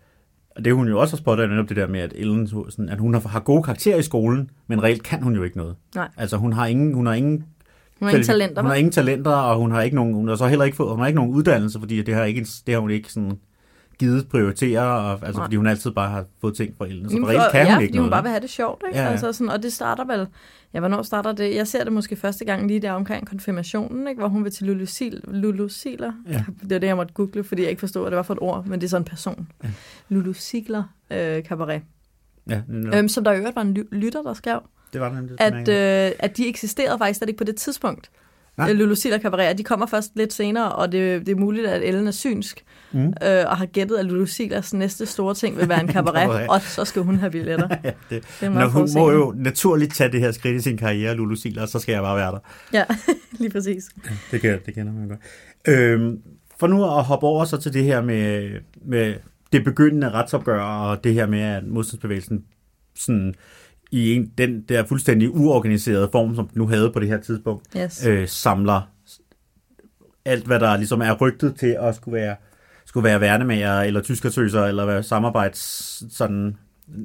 A: og det hun jo også har spottet, netop det der med, at Ellen, sådan, at hun har, har gode karakterer i skolen, men reelt kan hun jo ikke noget.
B: Nej.
A: Altså hun har ingen, hun har ingen
B: hun har ingen talenter.
A: Hun har ingen talenter, og hun har ikke nogen, hun har så heller ikke fået, hun har ikke nogen uddannelse, fordi det har, ikke, det har hun ikke sådan givet prioritere, og, altså, fordi hun altid bare har fået ting fra Ellen. Så Jamen, reelt kan
B: ja,
A: hun ikke
B: noget. hun bare vil have det sjovt, ikke? Ja. Altså, sådan, og det starter vel, ja, hvornår starter det? Jeg ser det måske første gang lige der omkring konfirmationen, ikke? hvor hun vil til Lulu, Sil, Lulu Siler. Ja. Det er det, jeg måtte google, fordi jeg ikke forstod, hvad det var for et ord, men det er sådan en person. Ja. Lulu Sigler øh, Cabaret. Ja, øhm, som der i øvrigt var en lytter, der skrev,
A: det var den,
B: at, øh, at de eksisterede faktisk ikke på det tidspunkt. Nej. Lulu Siler Cabaret, de kommer først lidt senere, og det, det er muligt, at Ellen er synsk, mm. øh, og har gættet, at Lulu Silers næste store ting vil være en cabaret, og så skal hun have billetter.
A: ja, det. det Når hun må jo naturligt tage det her skridt i sin karriere, Lulu Siler, så skal jeg bare være der.
B: Ja, lige præcis.
A: Ja, det, kan, det kender man godt. Øhm, for nu at hoppe over så til det her med, med det begyndende retsopgør, og det her med, at modstandsbevægelsen sådan i en, den der fuldstændig uorganiserede form, som den nu havde på det her tidspunkt,
B: Yes.
A: øh, samler alt, hvad der ligesom er rygtet til at skulle være, skulle være værnemager, eller tyskersøser, eller være samarbejds sådan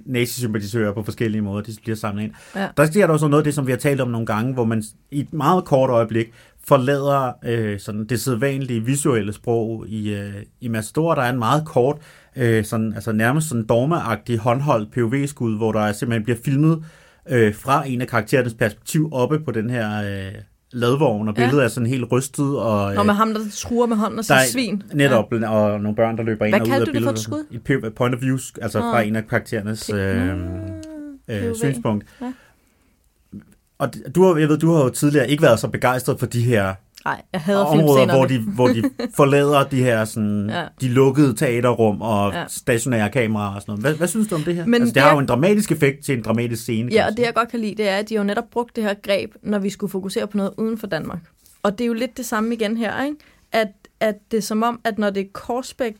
A: nazisympatisører på forskellige måder, de bliver samlet ind.
B: Ja.
A: Der sker der også noget af det, som vi har talt om nogle gange, hvor man i et meget kort øjeblik forlader øh, sådan det sædvanlige visuelle sprog i, øh, i Matador. Der er en meget kort, øh, sådan, altså nærmest sådan dogmeagtig håndholdt POV-skud, hvor der simpelthen bliver filmet øh, fra en af karakterernes perspektiv oppe på den her øh, ladvogn, og
B: Ja.
A: billedet er sådan helt rystet. Og, øh,
B: Når med ham, der truer med hånden og siger
A: er
B: svin.
A: Netop, ja. og nogle børn, der løber ind
B: Hvad
A: og ud af
B: kaldte du det for
A: billedet.
B: et skud?
A: Et point of view, altså
B: Nå.
A: fra en af karakterernes øh,
B: Nå,
A: øh, synspunkt.
B: Ja.
A: Og du har, jeg ved, du har jo tidligere ikke været så begejstret for de her
B: Nej, jeg hader
A: områder, hvor de, hvor de forlader de her sådan,
B: Ja.
A: de lukkede teaterrum og
B: Ja.
A: stationære kameraer og sådan noget. Hvad, hvad synes du om det her?
B: Men
A: altså, det,
B: det
A: har
B: er-
A: jo en dramatisk effekt til en dramatisk scene.
B: Ja, og det jeg godt kan lide, det er, at de har jo netop brugt det her greb, når vi skulle fokusere på noget uden for Danmark. Og det er jo lidt det samme igen her, ikke? At, at det er som om, at når det er Korsbæk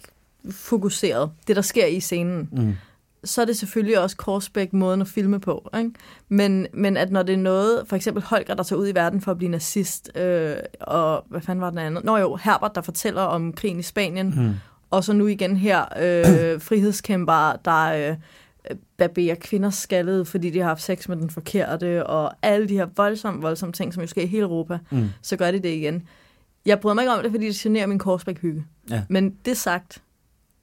B: fokuseret, det der sker i scenen,
A: Mm.
B: Så er det selvfølgelig også Korsbæk måden at filme på. Ikke? Men, men at når det er noget, for eksempel Holger, der tager ud i verden for at blive nazist, øh, og hvad fanden var den andet? Nå jo, Herbert, der fortæller om krigen i Spanien,
A: Mm.
B: og så nu igen her, øh, frihedskæmper, der øh, barberer kvinder skaldet, fordi de har haft sex med den forkerte, og alle de her voldsomme, voldsomme ting, som jo sker i hele Europa,
A: Mm.
B: så gør de det igen. Jeg bryder mig ikke om det, fordi det generer min Korsbæk-hygge.
A: Ja.
B: Men det sagt,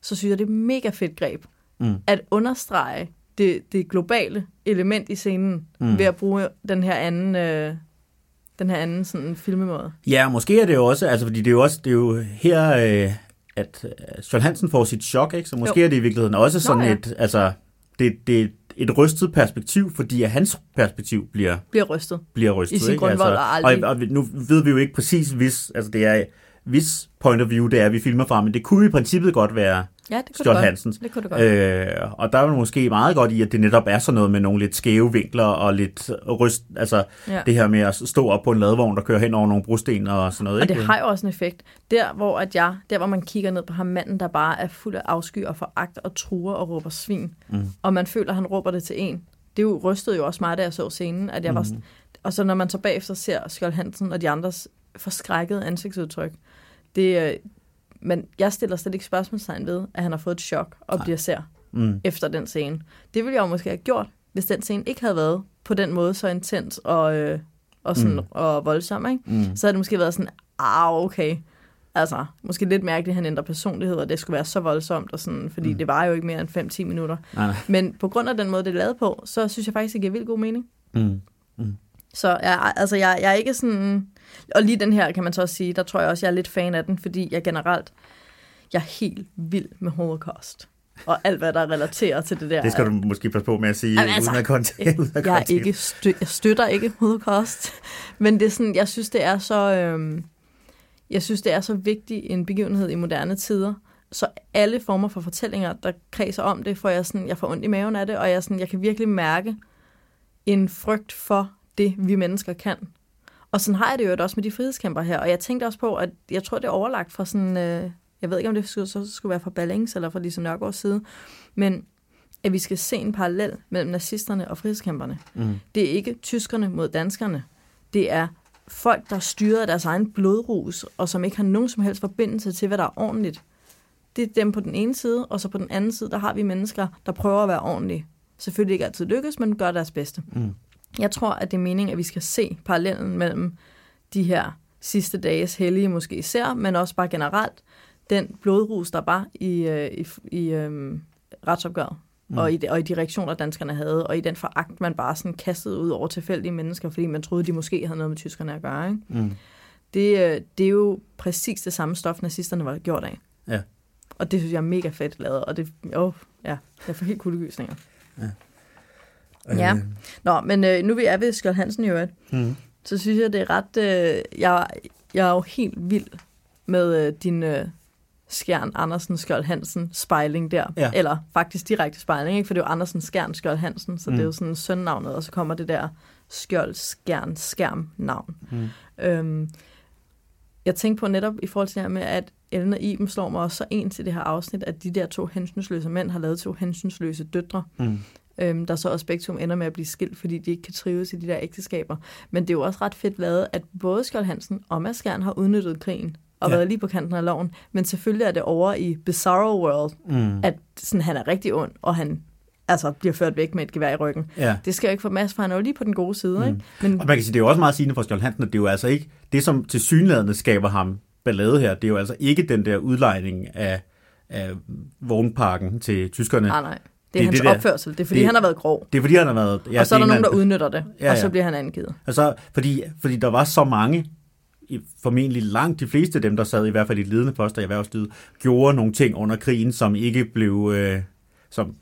B: så synes jeg, det er mega fedt greb
A: Mm.
B: at understrege det, det globale element i scenen
A: Mm.
B: ved at bruge den her anden, øh, den her anden sådan filmemåde.
A: Ja, måske er det jo også, altså fordi det er jo også, det er jo her, øh, at øh, Sjøl Hansen får sit chok, ikke? Så måske
B: Jo.
A: er det i virkeligheden også sådan
B: ja.
A: et, altså, det, det et rystet perspektiv, fordi at hans perspektiv bliver,
B: Bliver rystet.
A: bliver rystet.
B: I sin
A: ikke?
B: og
A: altså,
B: aldrig-
A: og, og nu ved vi jo ikke præcis, hvis, altså det er, hvis point of view det er, vi filmer fra, men det kunne i princippet godt være
B: Ja, det kunne
A: Skjold
B: det godt.
A: Hansens.
B: Det kunne det godt.
A: Øh, og der er måske meget godt i, at det netop er sådan noget med nogle lidt skæve vinkler og lidt ryst, altså
B: Ja.
A: det her med at stå op på en ladvogn, der kører hen over nogle brosten og sådan noget.
B: Og det
A: ikke?
B: har jo også en effekt. Der hvor, at jeg, der, hvor man kigger ned på ham manden, der bare er fuld af afsky og foragt og truer og råber svin,
A: Mm.
B: og man føler, at han råber det til en. Det er jo rystede jo også mig, da jeg så scenen. At jeg var,
A: Mm.
B: og så når man så bagefter ser Skjold Hansen og de andres forskrækkede ansigtsudtryk, det, øh, men jeg stiller slet ikke spørgsmålstegn ved, at han har fået et chok og
A: Nej.
B: bliver ser
A: Mm.
B: efter den scene. Det ville jeg jo måske have gjort, hvis den scene ikke havde været på den måde så intens og, øh, og, sådan,
A: Mm.
B: mm. og voldsom. Ikke?
A: Mm.
B: Så havde det måske været sådan, ah, okay. Altså, måske lidt mærkeligt, at han ændrer personlighed, og det skulle være så voldsomt, og sådan, fordi
A: Mm.
B: mm. det var jo ikke mere end 5-10 minutter.
A: Nej, nej.
B: Men på grund af den måde, det er lavet på, så synes jeg faktisk, det giver vildt god mening.
A: Mm.
B: Så jeg, altså, jeg, jeg er ikke sådan... Og lige den her, kan man så også sige, der tror jeg også, jeg er lidt fan af den, fordi jeg generelt, jeg er helt vild med Holocaust. Og alt, hvad der relaterer til det der.
A: Det skal du måske passe på med at sige,
B: Jamen, altså,
A: uden at uden at
B: jeg, er ikke stø- jeg støtter ikke Holocaust, men det er sådan, jeg synes, det er så... Øhm, jeg synes, det er så vigtig en begivenhed i moderne tider, så alle former for fortællinger, der kredser om det, får jeg sådan, jeg får ondt i maven af det, og jeg, sådan, jeg kan virkelig mærke en frygt for det, vi mennesker kan. Og sådan har jeg det jo også med de frihedskæmper her, og jeg tænkte også på, at jeg tror, det er overlagt fra sådan, øh, jeg ved ikke, om det skulle, så skulle være fra Ballings eller fra Lise Nørgaards side, men at vi skal se en parallel mellem nazisterne og frihedskæmperne.
A: Mm.
B: Det er ikke tyskerne mod danskerne. Det er folk, der er styret af deres egen blodrus, og som ikke har nogen som helst forbindelse til, hvad der er ordentligt. Det er dem på den ene side, og så på den anden side, der har vi mennesker, der prøver at være ordentlige. Selvfølgelig ikke altid lykkes, men gør deres bedste.
A: Mm.
B: Jeg tror, at det er meningen, at vi skal se parallellen mellem de her sidste dages hellige måske især, men også bare generelt, den blodrus, der var i, øh, i, i øh, retsopgøret, mm. og, i de, og i de reaktioner, danskerne havde, og i den foragt, man bare sådan kastede ud over tilfældige mennesker, fordi man troede, de måske havde noget med tyskerne at gøre. Ikke?
A: Mm.
B: Det, øh, det er jo præcis det samme stof, nazisterne var gjort af.
A: Ja.
B: Og det synes jeg er mega fedt lavet, og det, åh, ja, jeg får helt kuldegysninger. Ja.
A: Øh,
B: Nå, men øh, nu vi er ved Skjold Hansen øvrigt,
A: mm.
B: så synes jeg, det er ret... Øh, jeg, jeg er jo helt vild med øh, din øh, Skjern Andersen Skjold Hansen spejling der.
A: Ja.
B: Eller faktisk direkte spejling, ikke? for det er jo Andersen Skjern Skjold Hansen, så mm. det er
A: Mm.
B: jo sådan sønnavnet, og så kommer det der Skjold Skjern Skærm navn.
A: Mm.
B: Øhm, jeg tænkte på netop i forhold til det her med, at Ellen og Iben slår mig også så en til det her afsnit, at de der to hensynsløse mænd har lavet to hensynsløse døtre.
A: Mm.
B: Øhm, der så også begge to ender med at blive skilt, fordi de ikke kan trives i de der ægteskaber. Men det er jo også ret fedt lavet, at både Skjold Hansen og Mads Skjern har udnyttet krigen og
A: Ja.
B: været lige på kanten af loven. Men selvfølgelig er det over i Bizarro World,
A: Mm.
B: at sådan, han er rigtig ond, og han altså, bliver ført væk med et gevær i ryggen.
A: Ja.
B: Det skal jo ikke for Mads, for han er jo lige på den gode side. Mm. Ikke? Men
A: Og man kan sige, det er jo også meget sigende for Skjold Hansen, at det er jo altså ikke, det som til synlædende skaber ham ballade her, det er jo altså ikke den der udlejning af, af vognparken til tyskerne.
B: nej, nej. Det er,
A: Det er
B: hans
A: det der-
B: opførsel. Det er, fordi
A: det-
B: han har været grov.
A: Det er fordi, han har været... Ja,
B: og så er der nogen, der udnytter det,
A: Ja,
B: ja, og så bliver han angivet.
A: Altså, fordi, fordi der var så mange, formentlig langt de fleste af dem, der sad i hvert fald i ledende poster i erhvervslivet, gjorde nogle ting under krigen, som ikke blev... Øh, som,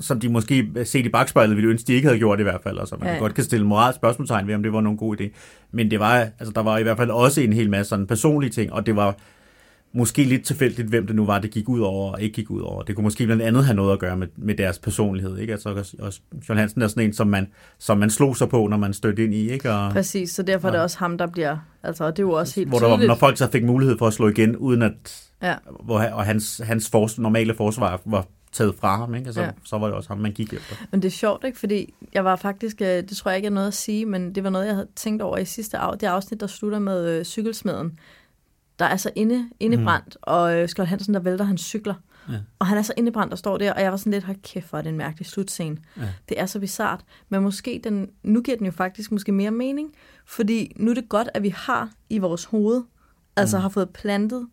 A: som de måske set i bagspejlet ville ønske, de ikke havde gjort i hvert fald, og så man
B: Ja,
A: ja, godt kan stille moral spørgsmålstegn ved, om det var nogen god idé. Men det var, altså, der var i hvert fald også en hel masse sådan personlige ting, og det var måske lidt tilfældigt, hvem det nu var, det gik ud over og ikke gik ud over. Det kunne måske blandt andet have noget at gøre med, med deres personlighed. Ikke? Altså, også, John Hansen er sådan en, som man, som man slog sig på, når man stødte ind i. Ikke? Og,
B: Præcis, så derfor er det også ham, der bliver... Altså, og det er jo også helt
A: hvor der
B: tydeligt.
A: når folk så fik mulighed for at slå igen, uden at
B: Ja,
A: hvor, og hans, hans fors, normale forsvar var taget fra ham, ikke? Altså,
B: Ja.
A: ja. så var det også ham, man gik efter.
B: men det er sjovt, ikke? Fordi jeg var faktisk... øh, Det tror jeg ikke er noget at sige, men det var noget, jeg havde tænkt over i sidste af, det afsnit, der slutter med øh, cykelsmeden. Der er så inde, indebrændt, mm. og øh, Skjold Hansen, der vælter hans cykler.
A: Ja.
B: Og han er så indebrændt og står der, og jeg var sådan lidt, hold kæft, hvor er det en mærkelig slutscene.
A: Ja.
B: Det er så bizart. Men måske den, nu giver den jo faktisk måske mere mening, fordi nu er det godt, at vi har i vores hoved, altså
A: Mm.
B: har fået plantet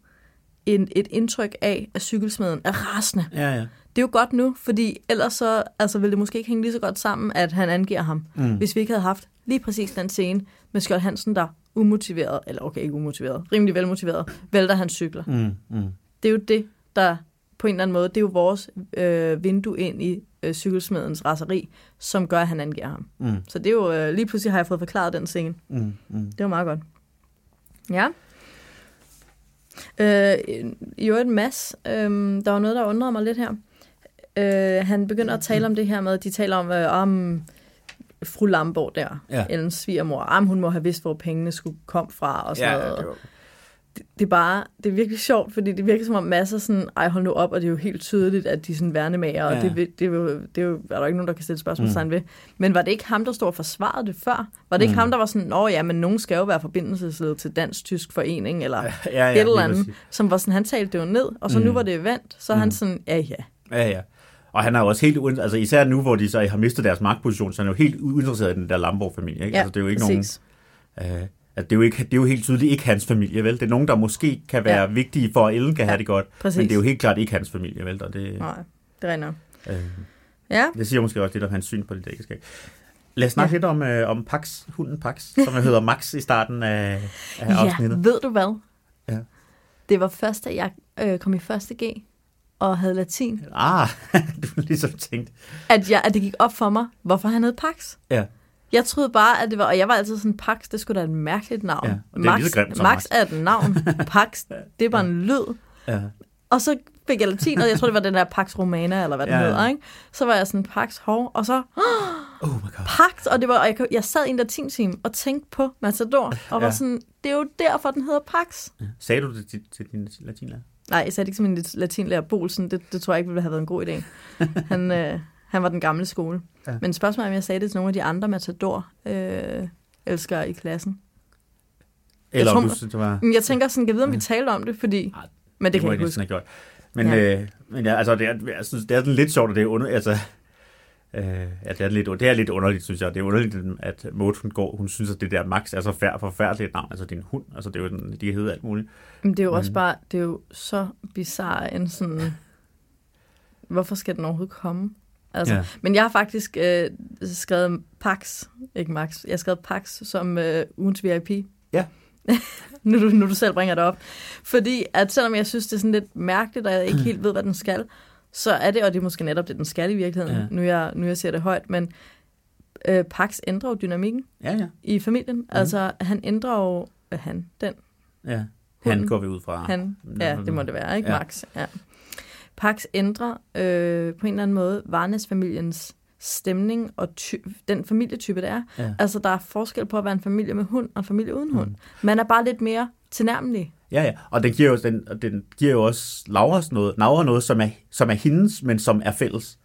B: en, et indtryk af, at cykelsmeden er rasende.
A: Ja, ja.
B: Det er jo godt nu, fordi ellers så altså, ville det måske ikke hænge lige så godt sammen, at han angiver ham,
A: Mm.
B: hvis vi ikke havde haft lige præcis den scene med Skjold Hansen, der umotiveret, eller okay, ikke umotiveret, rimelig velmotiveret, vælter hans cykler.
A: Mm, mm.
B: Det er jo det, der på en eller anden måde, det er jo vores øh, vindue ind i øh, cykelsmedens raseri, som gør, at han angiver ham.
A: Mm,
B: Så det er jo, øh, lige pludselig har jeg fået forklaret den scene.
A: mm, mm.
B: Det var meget godt. Ja. Øh, I øvrigt, Mads, øh, der var noget, der undrede mig lidt her. Øh, han begynder at tale om det her med, de taler om, øh, om fru Lamborg der,
A: Ja.
B: Ellens svigermor. Om hun må have vidst, hvor pengene skulle komme fra og sådan
A: Ja,
B: noget.
A: det var,
B: det, det er bare, det er virkelig sjovt, fordi det virker som om masser sådan, ej hold nu op, og det er jo helt tydeligt, at de er sådan værnemager, og
A: Ja.
B: det, vil- det, er jo, det er jo, er der ikke nogen, der kan stille spørgsmålstegn mm. ved. Men var det ikke ham, der stod og forsvarede det før? Var det ikke
A: Mm.
B: ham, der var sådan, nå ja, men nogen skal jo være forbindelsesled til Dansk-Tysk Forening, eller ja,
A: ja, ja,
B: et eller andet, som var sådan, han talte det jo ned, og så mm.
A: Mm.
B: nu var det vendt, så er han
A: Mm.
B: sådan, ja ja.
A: Ja, ja. Og han er jo også helt uden, altså især nu, hvor de så har mistet deres magtposition, så han er jo helt uinteresseret i den der Lamborg-familie. Ikke?
B: ja
A: altså, det er jo ikke
B: præcis.
A: nogen, øh, at det, er jo ikke, det er jo helt tydeligt ikke hans familie, vel? Det er nogen, der måske kan være
B: Ja.
A: ja. vigtige for, at Ellen kan
B: Ja,
A: have det godt,
B: præcis.
A: men det er jo helt klart ikke hans familie, vel? Og det,
B: Nej, det regner.
A: øh,
B: Ja,
A: det siger måske også lidt om hans syn på det ægteskab. Lad os snakke
B: Ja.
A: ja. lidt om, øh, om Pax, hunden Pax, som jo hedder Max i starten af, af
B: ja,
A: afsnittet.
B: ved du hvad?
A: Ja.
B: Det var først, da jeg øh, kom i første G, og havde latin,
A: Ah, du ligesom tænkt.
B: at, jeg, at det gik op for mig, hvorfor han hed Pax.
A: Ja.
B: Jeg troede bare, at det var, og jeg var altid sådan, Pax, det skulle da et mærkeligt navn.
A: Ja, og det er lige så grimt
B: Max
A: Max.
B: er et navn, Pax, det er bare en lyd.
A: Ja.
B: Og så fik jeg latin, og jeg tror, det var den der Pax Romana, eller hvad den
A: Ja, ja.
B: hedder, ikke? Så var jeg sådan, Pax hov, og så
A: Oh my god.
B: Pax, og, det var, og jeg, jeg sad i en latinteam og tænkte på Matador, og var
A: Ja.
B: sådan, det er jo derfor, den hedder Pax.
A: Ja. Sagde du det til, til din latinlærer?
B: Nej, jeg sagde det ikke som en latinlærer Bolsen, det, det tror jeg ikke ville have været en god idé. Han, øh, han var den gamle skole. Ja. Men spørgsmålet er, om jeg sagde det til nogle af de andre Matador øh, elskere i klassen.
A: Eller
B: tror,
A: om du synes, det var...
B: Jeg tænker sådan, kan jeg vide, om vi talte om det, fordi...
A: Ej,
B: Men det, kan
A: må
B: jeg ikke huske.
A: gjort. Men,
B: Ja.
A: øh, men ja, altså, det er, jeg synes, det er lidt sjovt, og det er, under, altså, øh, ja, det, er lidt, det er lidt underligt, synes jeg. Det er underligt, at Maud, hun går, hun synes, at det der Max er så fær, forfærdeligt et navn. Altså, det er en hund. Altså, det er jo den, de kan hedde alt muligt.
B: Men det er jo også
A: Mhm.
B: bare, det er jo så bizarre en sådan... Hvorfor skal den overhovedet komme? Altså. Ja. Men jeg har faktisk øh, skrevet Pax, ikke Max, jeg har skrevet Pax som øh, ugens VIP.
A: Ja.
B: nu, du, nu du selv bringer det op. Fordi at selvom jeg synes, det er sådan lidt mærkeligt, og jeg ikke helt ved, hvad den skal, så er det, og det er måske netop det, den skal i virkeligheden, ja.
A: Ja.
B: nu, jeg, nu jeg ser det højt, men øh, Pax ændrer jo dynamikken
A: Ja, ja.
B: i familien. Mm. Altså, han ændrer jo, øh, han, den,
A: ja. Han
B: Hunden.
A: går vi ud fra.
B: han, ja, det må det være, ikke
A: Ja.
B: Max? Ja. Pax ændrer øh, på en eller anden måde Varnes-familiens stemning og ty- den familietype, det er.
A: Ja.
B: Altså, der er forskel på at være en familie med hund og en familie uden hund.
A: Mm.
B: Man er bare lidt mere tilnærmelig.
A: Ja, ja. Og den giver jo, den, den giver jo også Lauras noget, Laura noget, som er, som er hendes, men som er fælles.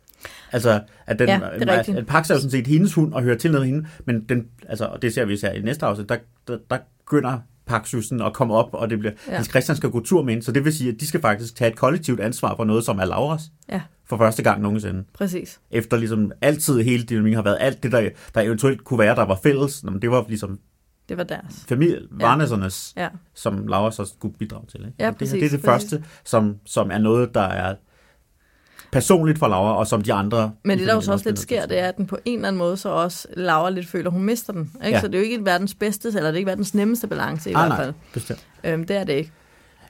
A: Altså, at, den,
B: Ja, det er
A: at, at Pax er jo sådan set hendes hund og hører til ned hende, men den, altså, og det ser vi især i næste afsnit, der, der, der begynder Pax jo sådan at komme op, og det bliver,
B: Ja.
A: Hans Christian skal gå tur med hende, så det vil sige, at de skal faktisk tage et kollektivt ansvar for noget, som er Lauras
B: Ja,
A: for første gang nogensinde.
B: præcis.
A: Efter ligesom altid hele dynamikken har været alt det, der, der eventuelt kunne være, der var fælles, Nå, men det var ligesom
B: Det var deres.
A: familie,
B: Ja.
A: Varnesernes,
B: Ja,
A: som Laura så skulle bidrage til. Ikke?
B: Ja,
A: Og det,
B: præcis,
A: det er det
B: præcis.
A: første, som, som er noget, der er personligt for Laura, og som de andre...
B: Men det, der jo så også lidt sker, det er, at den på en eller anden måde så også Laura lidt føler, at hun mister den. Ikke?
A: Ja.
B: Så det er jo ikke verdens bedste, eller det er ikke verdens nemmeste balance i
A: Ah,
B: hvert
A: nej,
B: fald.
A: bestemt.
B: Øhm, det er det ikke.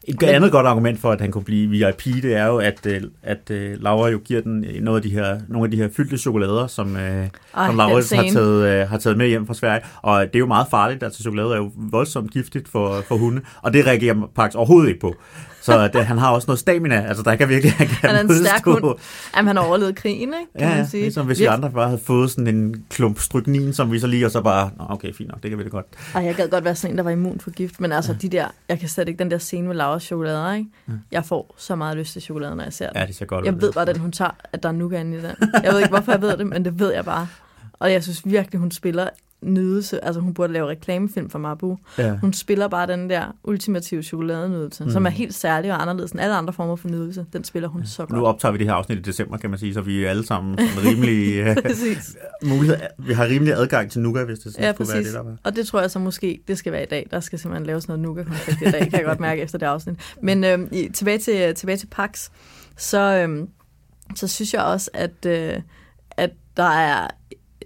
A: Et
B: Men-
A: andet godt argument for, at han kunne blive VIP, det er jo, at, øh, at øh, Laura jo giver den noget af de her, nogle af de her fyldte chokolader, som, øh,
B: Ej,
A: som Laura har taget, øh, har taget med hjem fra Sverige. Og det er jo meget farligt, altså chokolade er jo voldsomt giftigt for, for hunde, og det reagerer Pax overhovedet ikke på. Så det, han har også noget stamina, altså der kan virkelig han kan
B: Han er en stærk hund. Jamen, han har overlevet krigen, ikke? Kan
A: Ja,
B: man
A: ja,
B: sige.
A: ligesom hvis vi andre bare havde fået sådan en klump stryknin, som vi så lige, og så bare, Nå, okay, fint nok, det kan vi det godt.
B: Ej, jeg gad godt være sådan en, der var immun for gift, men altså de der, jeg kan slet ikke, den der scene med Lauras chokolader, ikke? Jeg får så meget lyst til chokolade, når jeg ser den.
A: Ja, det ser godt
B: Jeg
A: ud.
B: ved bare, at hun tager, at der er nougat i den. Jeg ved ikke, hvorfor jeg ved det, men det ved jeg bare. Og jeg synes virkelig, hun spiller nydelse. Altså, hun burde lave reklamefilm for Mabu.
A: Ja.
B: Hun spiller bare den der ultimative chokoladenydelse, mm. som er helt særlig og anderledes end alle andre former for nydelse. Den spiller hun så
A: Nu
B: godt.
A: optager vi det her afsnit i december, kan man sige, så vi er alle sammen rimelig øh, mulighed. Vi har rimelig adgang til Nuga, hvis det sådan
B: Ja,
A: skulle være det, der var.
B: Og det tror jeg så måske, det skal være i dag. Der skal simpelthen laves noget nougat konfekt i dag, kan jeg godt mærke efter det afsnit. Men øhm, tilbage, til, tilbage til Pax, så, øhm, så synes jeg også, at, øh, at der er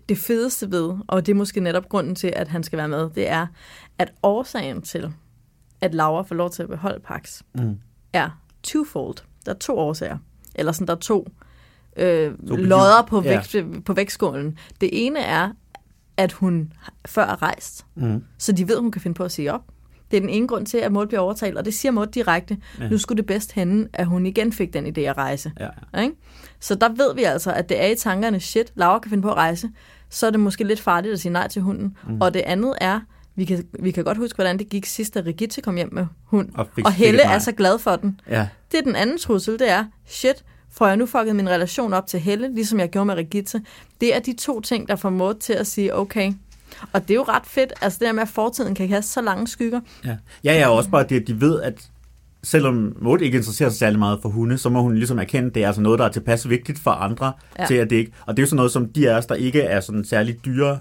B: det fedeste ved, og det er måske netop grunden til, at han skal være med, det er, at årsagen til, at Laura får lov til at beholde Pax,
A: Mm.
B: er twofold. Der er to årsager. Eller sådan, der er to, øh, lodder på,
A: Ja.
B: vægt, på vægtskålen. Det ene er, at hun før er rejst,
A: Mm.
B: så de ved, hun kan finde på at sige op. Det er den ene grund til, at Maud bliver overtalt, og det siger Maud direkte.
A: Ja.
B: Ja. Nu skulle det bedst hende, at hun igen fik den idé at rejse.
A: Ja, ja.
B: Ikke? Så der ved vi altså, at det er i tankerne, shit, Laura kan finde på at rejse, så er det måske lidt farligt at sige nej til hunden. Mm. Og det andet er, vi kan, vi kan godt huske, hvordan det gik sidst, da Rigitte kom hjem med hund.
A: Og
B: og Helle er så glad for den.
A: ja.
B: Det er den anden trussel, det er, shit, får jeg nu fucket min relation op til Helle, ligesom jeg gjorde med Rigitte. Det er de to ting, der får mod til at sige, okay. Og det er jo ret fedt, altså det der med, at fortiden kan kaste så lange skygger.
A: Ja, ja, ja også bare det, at de ved, at selvom Maud ikke interesserer sig særlig meget for hunde, så må hun ligesom erkende, at det er altså noget, der er tilpas vigtigt for andre, ja. Til at det ikke... Og det er jo sådan noget, som de af os, der ikke er sådan særlig dyre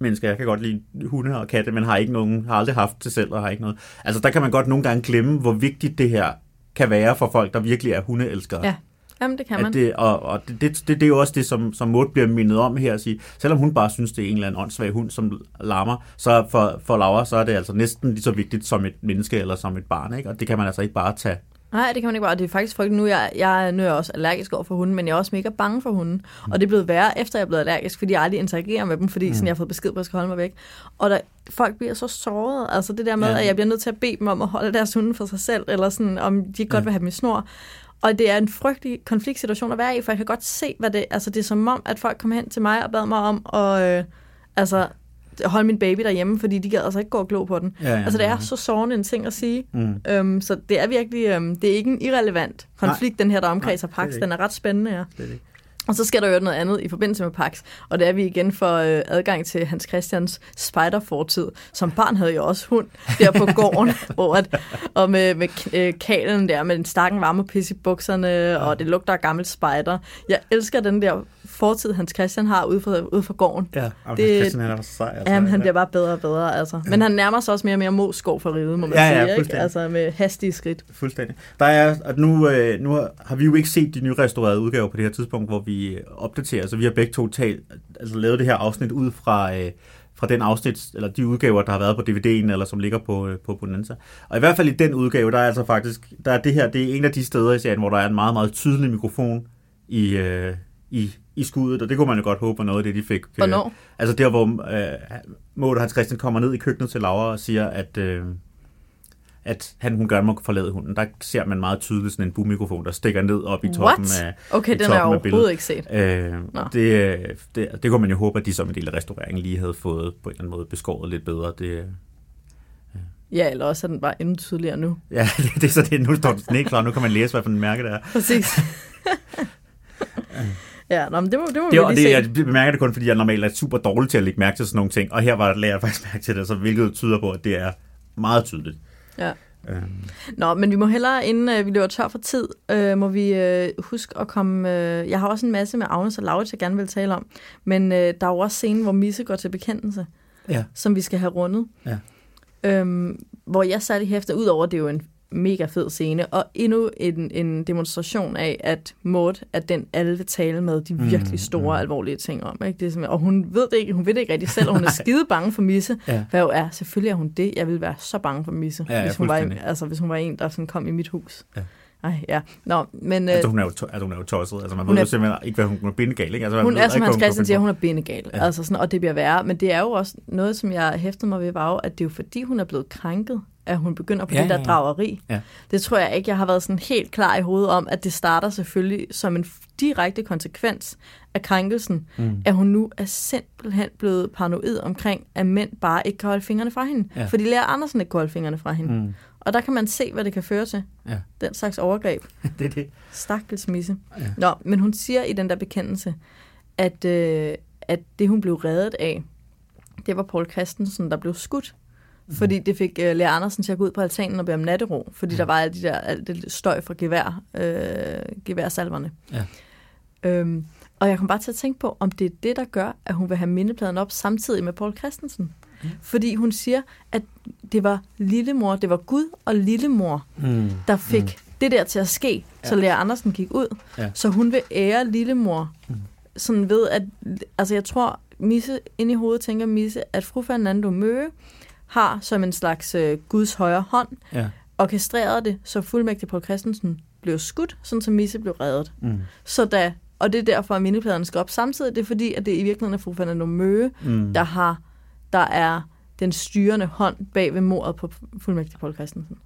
A: mennesker, jeg kan godt lide hunde og katte, men har ikke nogen, har aldrig haft det selv og har ikke noget. Altså der kan man godt nogle gange glemme, hvor vigtigt det her kan være for folk, der virkelig er hundeelskere.
B: Ja, Jamen, det kan man.
A: At det, og og det, det, det, det er jo også det, som, som Maud bliver mindet om her at sige, selvom hun bare synes, det er en eller anden åndssvag hund, som larmer, så for, for Laura, så er det altså næsten lige så vigtigt som et menneske eller som et barn, ikke? og det kan man altså ikke bare tage.
B: Nej, det kan man ikke bare. Og det er faktisk frygteligt. Nu jeg, jeg, nu er jeg også allergisk over for hunden, men jeg er også mega bange for hunden. Og det er blevet værre, efter jeg er blevet allergisk, fordi jeg aldrig interagerer med dem, fordi mm. sådan, jeg har fået besked på, at jeg skal holde mig væk. Og der, folk bliver så såret. Altså det der med,
A: Ja.
B: at jeg bliver nødt til at bede dem om at holde deres hunde for sig selv, eller sådan, om de godt
A: Ja.
B: vil have i snor. Og det er en frygtelig konfliktsituation at være i, for jeg kan godt se, hvad det Altså det er som om, at folk kom hen til mig og bad mig om at øh, altså, holde min baby derhjemme, fordi de gad altså ikke gå og glo på den.
A: Ja, ja,
B: altså det
A: ja.
B: er så sårende en ting at sige.
A: Mm.
B: Øhm, så det er virkelig, øhm, det er ikke en irrelevant konflikt, Nej. den her, der omkredser
A: er
B: Pax. Den er ret spændende, ja.
A: Det er det.
B: Og så sker der jo noget andet i forbindelse med Pax, og det er vi igen for øh, adgang til Hans Christians spiderfortid. Som barn havde jeg også hund der på gården, hvor at, og med, med øh, kalen der, med den stakken varme pis i bukserne, og det lugter af gammelt spider. Jeg elsker den der fortid, Hans Christian har ude for, ude for gården.
A: Ja,
B: Det-
A: det, Christian han er så sej. Altså,
B: Jamen, han
A: ja.
B: bliver bare bedre og bedre, altså. Men han nærmer sig også mere og mere Moskov for riget, må man
A: Ja, ja,
B: sige, ikke?
A: fuldstændig.
B: Altså med hastige skridt.
A: Fuldstændig. Der er, at nu, øh, nu har vi jo ikke set de nye restaurerede udgaver på det her tidspunkt, hvor vi øh, opdaterer, så vi har begge to talt, altså lavet det her afsnit ud fra, øh, fra den afsnit, eller de udgaver, der har været på DVD'en, eller som ligger på, øh, på Bonanza. Og i hvert fald i den udgave, der er altså faktisk, der er det her, det er en af de steder i serien, hvor der er en meget, meget tydelig mikrofon i, øh, i, i skuddet, og det kunne man jo godt håbe var noget af det, de fik. øh,
B: Hvornår?
A: Altså der, hvor øh, og Hans Christian kommer ned i køkkenet til Laura og siger, at, øh, at han, hun gerne må forlade hunden. Der ser man meget tydeligt sådan en boommikrofon, der stikker ned op i toppen
B: What?
A: af
B: Okay,
A: i
B: den har jeg
A: toppen
B: overhovedet ikke set.
A: Øh,
B: Nå.
A: det, det, det kunne man jo håbe, at de som en del af restaureringen lige havde fået på en eller anden måde beskåret lidt bedre. Det, øh,
B: Ja, eller også er den bare endnu tydeligere nu.
A: ja, det, det, er så det. Nu står den ikke klar. Nu kan man læse, hvad for en mærke der er.
B: Præcis. Ja, nå, men det må, det må
A: Det,
B: vi lige
A: det,
B: se.
A: jeg bemærker det kun, fordi jeg normalt er super dårlig til at lægge mærke til sådan nogle ting, og her var lærer jeg faktisk mærke til det, så hvilket tyder på, at det er meget tydeligt.
B: Ja.
A: Øhm,
B: Nå, men vi må hellere, inden øh, vi løber tør for tid, øh, må vi øh, huske at komme... Øh, jeg har også en masse med Agnes og Laurits, jeg gerne vil tale om. Men øh, der er jo også scenen, hvor Misse går til bekendelse,
A: ja.
B: som vi skal have rundet.
A: Ja.
B: Øhm, hvor jeg satte hæfter, udover det er jo en mega fed scene, og endnu en, en demonstration af, at Maud er den, alle vil tale med de
A: Mm,
B: virkelig store,
A: mm.
B: alvorlige ting om. Ikke? Det er og hun ved det ikke, hun ved det ikke rigtig selv, og hun er skide bange for Misse.
A: Ja.
B: Hvad jo er, selvfølgelig er hun det. Jeg ville være så bange for Misse,
A: Ja, ja,
B: hvis, hun var, altså, hvis hun var en, der sådan kom i mit hus.
A: Ja.
B: Ej, ja. Nå, men øh,
A: Altså, hun er jo, to, altså, hun er jo tosset. Altså, man
B: Hun
A: ved jo simpelthen ikke, hvad hun, hun er bindegal. Ikke? Altså, man
B: hun
A: ved
B: er, som Hans Christian siger, hun er bindegal.
A: Ja.
B: Altså sådan, og det bliver værre. Men det er jo også noget, som jeg hæftede mig ved, var jo, at det er jo fordi, hun er blevet krænket, at hun begynder på
A: Ja,
B: det der
A: ja, ja.
B: drageri.
A: Ja.
B: Det tror jeg ikke, jeg har været sådan helt klar i hovedet om, at det starter selvfølgelig som en direkte konsekvens af krænkelsen.
A: Mm.
B: at hun nu er simpelthen blevet paranoid omkring, at mænd bare ikke kan holde fingrene fra hende.
A: Ja.
B: Fordi Lea Andersen ikke kan holde fingrene fra hende.
A: Mm.
B: Og der kan man se, hvad det kan føre til.
A: Ja.
B: Den slags overgreb.
A: det er det.
B: Stakkels misse.
A: Ja.
B: Nå, men hun siger i den der bekendelse, at, øh, at det, hun blev reddet af, det var Paul Christensen, der blev skudt. Fordi det fik øh, Lea Andersen til at gå ud på altanen og bede om nattero, fordi der var alt, de der, alt det støj fra gevær, øh, geværsalverne.
A: Ja.
B: Øhm, og jeg kom bare til at tænke på, om det er det, der gør, at hun vil have mindepladen op samtidig med Paul Christensen.
A: Mm.
B: Fordi hun siger, at det var lillemor, det var Gud og lillemor,
A: Mm.
B: der fik mm. det der til at ske, så
A: Ja.
B: Lea Andersen gik ud.
A: Ja.
B: Så hun vil ære lillemor,
A: Mm.
B: sådan ved at, altså jeg tror, Misse, inde i hovedet tænker Misse, at fru Fernando Møge har som en slags øh, Guds højre hånd,
A: Ja.
B: orkestreret det, så fuldmægtig Paul Christensen blev skudt, sådan som Misse blev reddet.
A: Mm.
B: Så da, og det er derfor, at mindepladerne skal op samtidig, det er fordi, at det i virkeligheden er fru Fernando Møge,
A: Mm.
B: der har, der er den styrende hånd bag ved mordet på fuldmægtig Paul Christensen.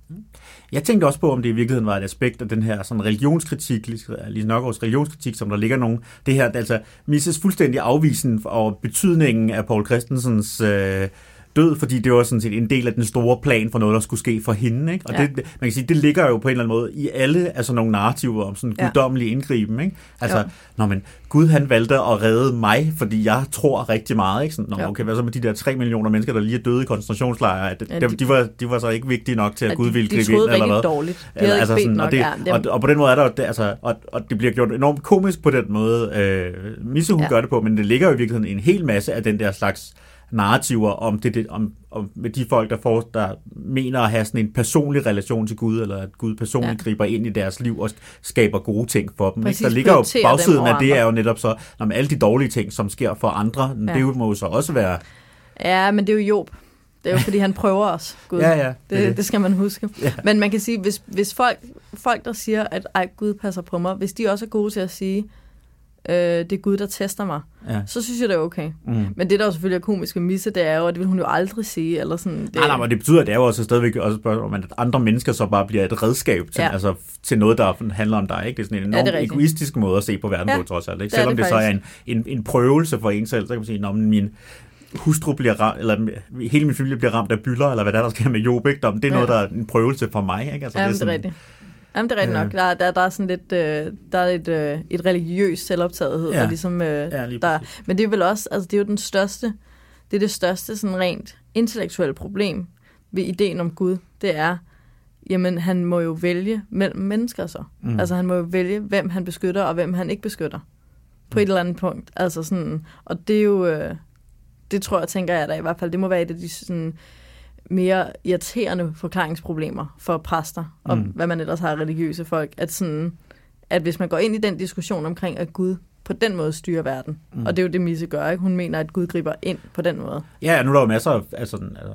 A: Jeg tænkte også på, om det i virkeligheden var et aspekt af den her sådan religionskritik, lige nok også religionskritik, som der ligger nogen. Det her, altså Mises fuldstændig afvisen og betydningen af Paul Christensens øh, død, fordi det var sådan set en del af den store plan for noget, der skulle ske for hende. Ikke? Og
B: Ja.
A: det, man kan sige, det ligger jo på en eller anden måde i alle altså nogle narrativer om sådan guddommelig indgriben. Ikke? Altså,
B: Jo.
A: når men Gud han valgte at redde mig, fordi jeg tror rigtig meget. Ikke? Sådan, Nå,
B: Jo.
A: okay, hvad så med de der 3 millioner mennesker, der lige er døde i koncentrationslejre? At,
B: Ja, de-
A: de, de, var, de var så ikke vigtige nok til, at,
B: At
A: Gud ville
B: de, de
A: gribe ind,
B: troede
A: eller hvad?
B: dårligt. De ikke
A: altså sådan,
B: nok.
A: og, det,
B: ja,
A: og, og på den måde er der det, altså, og, og det bliver gjort enormt komisk på den måde, øh, Misse hun
B: ja.
A: gør det på, men det ligger jo i virkeligheden en hel masse af den der slags narrativer om, det, det, om, om med de folk, der, får, der mener at have sådan en personlig relation til Gud, eller at Gud personligt
B: Ja.
A: griber ind i deres liv og skaber gode ting for dem.
B: Præcis,
A: ikke? Der ligger jo bagsiden af det er jo netop så, når alle de dårlige ting, som sker for andre, ja. det må jo så også være...
B: Ja, men det er jo Job. Det er jo, fordi han prøver os, Gud.
A: Ja, ja.
B: Det, det skal man huske.
A: Ja.
B: Men man kan sige, hvis, hvis folk, folk, der siger, at ej, Gud passer på mig, hvis de også er gode til at sige, øh, det er Gud, der tester mig,
A: ja.
B: så synes jeg, det er okay.
A: Mm.
B: Men det, der jo selvfølgelig er komisk ved Misse, det er jo, at det vil hun jo aldrig sige. Eller sådan, det,
A: Nej, nej, men det betyder, at det er jo også stadigvæk også et spørgsmål, om, at andre mennesker så bare bliver et redskab til,
B: Ja.
A: ja. altså, til noget, der handler om dig. Ikke? Det er sådan en
B: Ja, det er
A: enormt ja, egoistisk måde at se på verden
B: Ja,
A: på, trods alt. Ikke?
B: det er
A: Selvom
B: det
A: det, så er en, en, en prøvelse for en selv, så kan man sige, at min hustru bliver ramt, eller hele min familie bliver ramt af byller, eller hvad der, er, der sker med Job. Ikke? Det er
B: Ja.
A: noget, der er en prøvelse for mig. Ikke? Altså,
B: Jamen, det er
A: sådan-
B: rigtigt. Jamen, det er rigtigt
A: Øh.
B: nok. Der, der, der er sådan lidt, øh, der er et, øh, et religiøst selvoptagethed,
A: Ja.
B: der ligesom, øh,
A: Ja,
B: der, men det er vel også, altså det er jo den største, det er det største sådan rent intellektuelle problem ved ideen om Gud, det er, jamen han må jo vælge mellem mennesker så. Mm.
A: Mm.
B: Altså han må jo vælge, hvem han beskytter og hvem han ikke beskytter. På et eller andet punkt. Altså sådan, og det er jo, øh, det tror jeg, tænker jeg da i hvert fald, det må være et af de sådan, mere irriterende forklaringsproblemer for præster, og mm. Hvad man ellers har religiøse folk, at, sådan, at hvis man går ind i den diskussion omkring, at Gud på den måde styrer verden, mm. Og det er jo det, Misse gør, ikke? Hun mener, at Gud griber ind på den måde.
A: Ja, nu er der jo masser af af sådan, altså,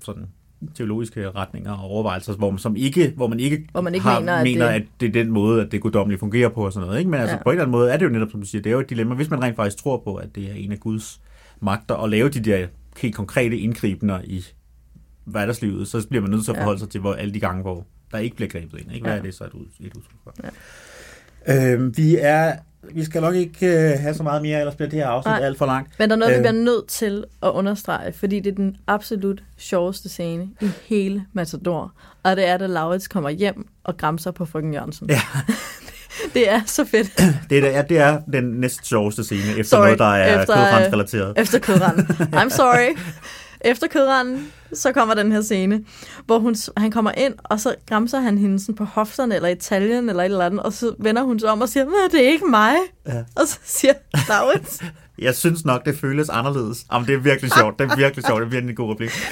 A: sådan teologiske retninger og overvejelser, hvor man, som ikke, hvor man ikke,
B: Hvor man ikke
A: har,
B: mener, at
A: mener,
B: det-
A: at det er den måde, at det guddommelige fungerer på og sådan noget. Ikke? Men altså,
B: Ja.
A: på en eller anden måde er det jo netop, som du siger, det er jo et dilemma, hvis man rent faktisk tror på, at det er en af Guds magter, at lave de der helt konkrete indgribender i hverdagslivet, så bliver man nødt til at
B: Ja.
A: forholde sig til, hvor alle de gange, hvor der ikke bliver grebet ind. Ikke? Hvad
B: Ja.
A: er det så et, et udtryk for? Ja. Øhm, vi er vi skal nok ikke øh, have så meget mere, ellers bliver det her afsnit
B: Nej.
A: alt for langt.
B: Men der er noget, øh. vi
A: Øh.
B: bliver nødt til at understrege, fordi det er den absolut sjoveste scene i hele Matador. Og det er, da Laurits kommer hjem og græmser på frøken Jørgensen.
A: Ja.
B: Det er så fedt.
A: Det er, ja, det er den næst sjoveste scene, efter
B: Sorry,
A: noget, der er
B: efter,
A: kødrensrelateret.
B: Efter kødranden. I'm sorry. Efter kødranden, så kommer den her scene, hvor hun, han kommer ind, og så græmser han hende sådan på hofterne, eller i taljen, eller et eller andet, og så vender hun sig om og siger, men det er ikke mig.
A: Ja.
B: Og så siger Laurits,
A: Jeg synes nok, det føles anderledes. Jamen, det er virkelig sjovt. Det er virkelig sjovt. Det er virkelig en god replik.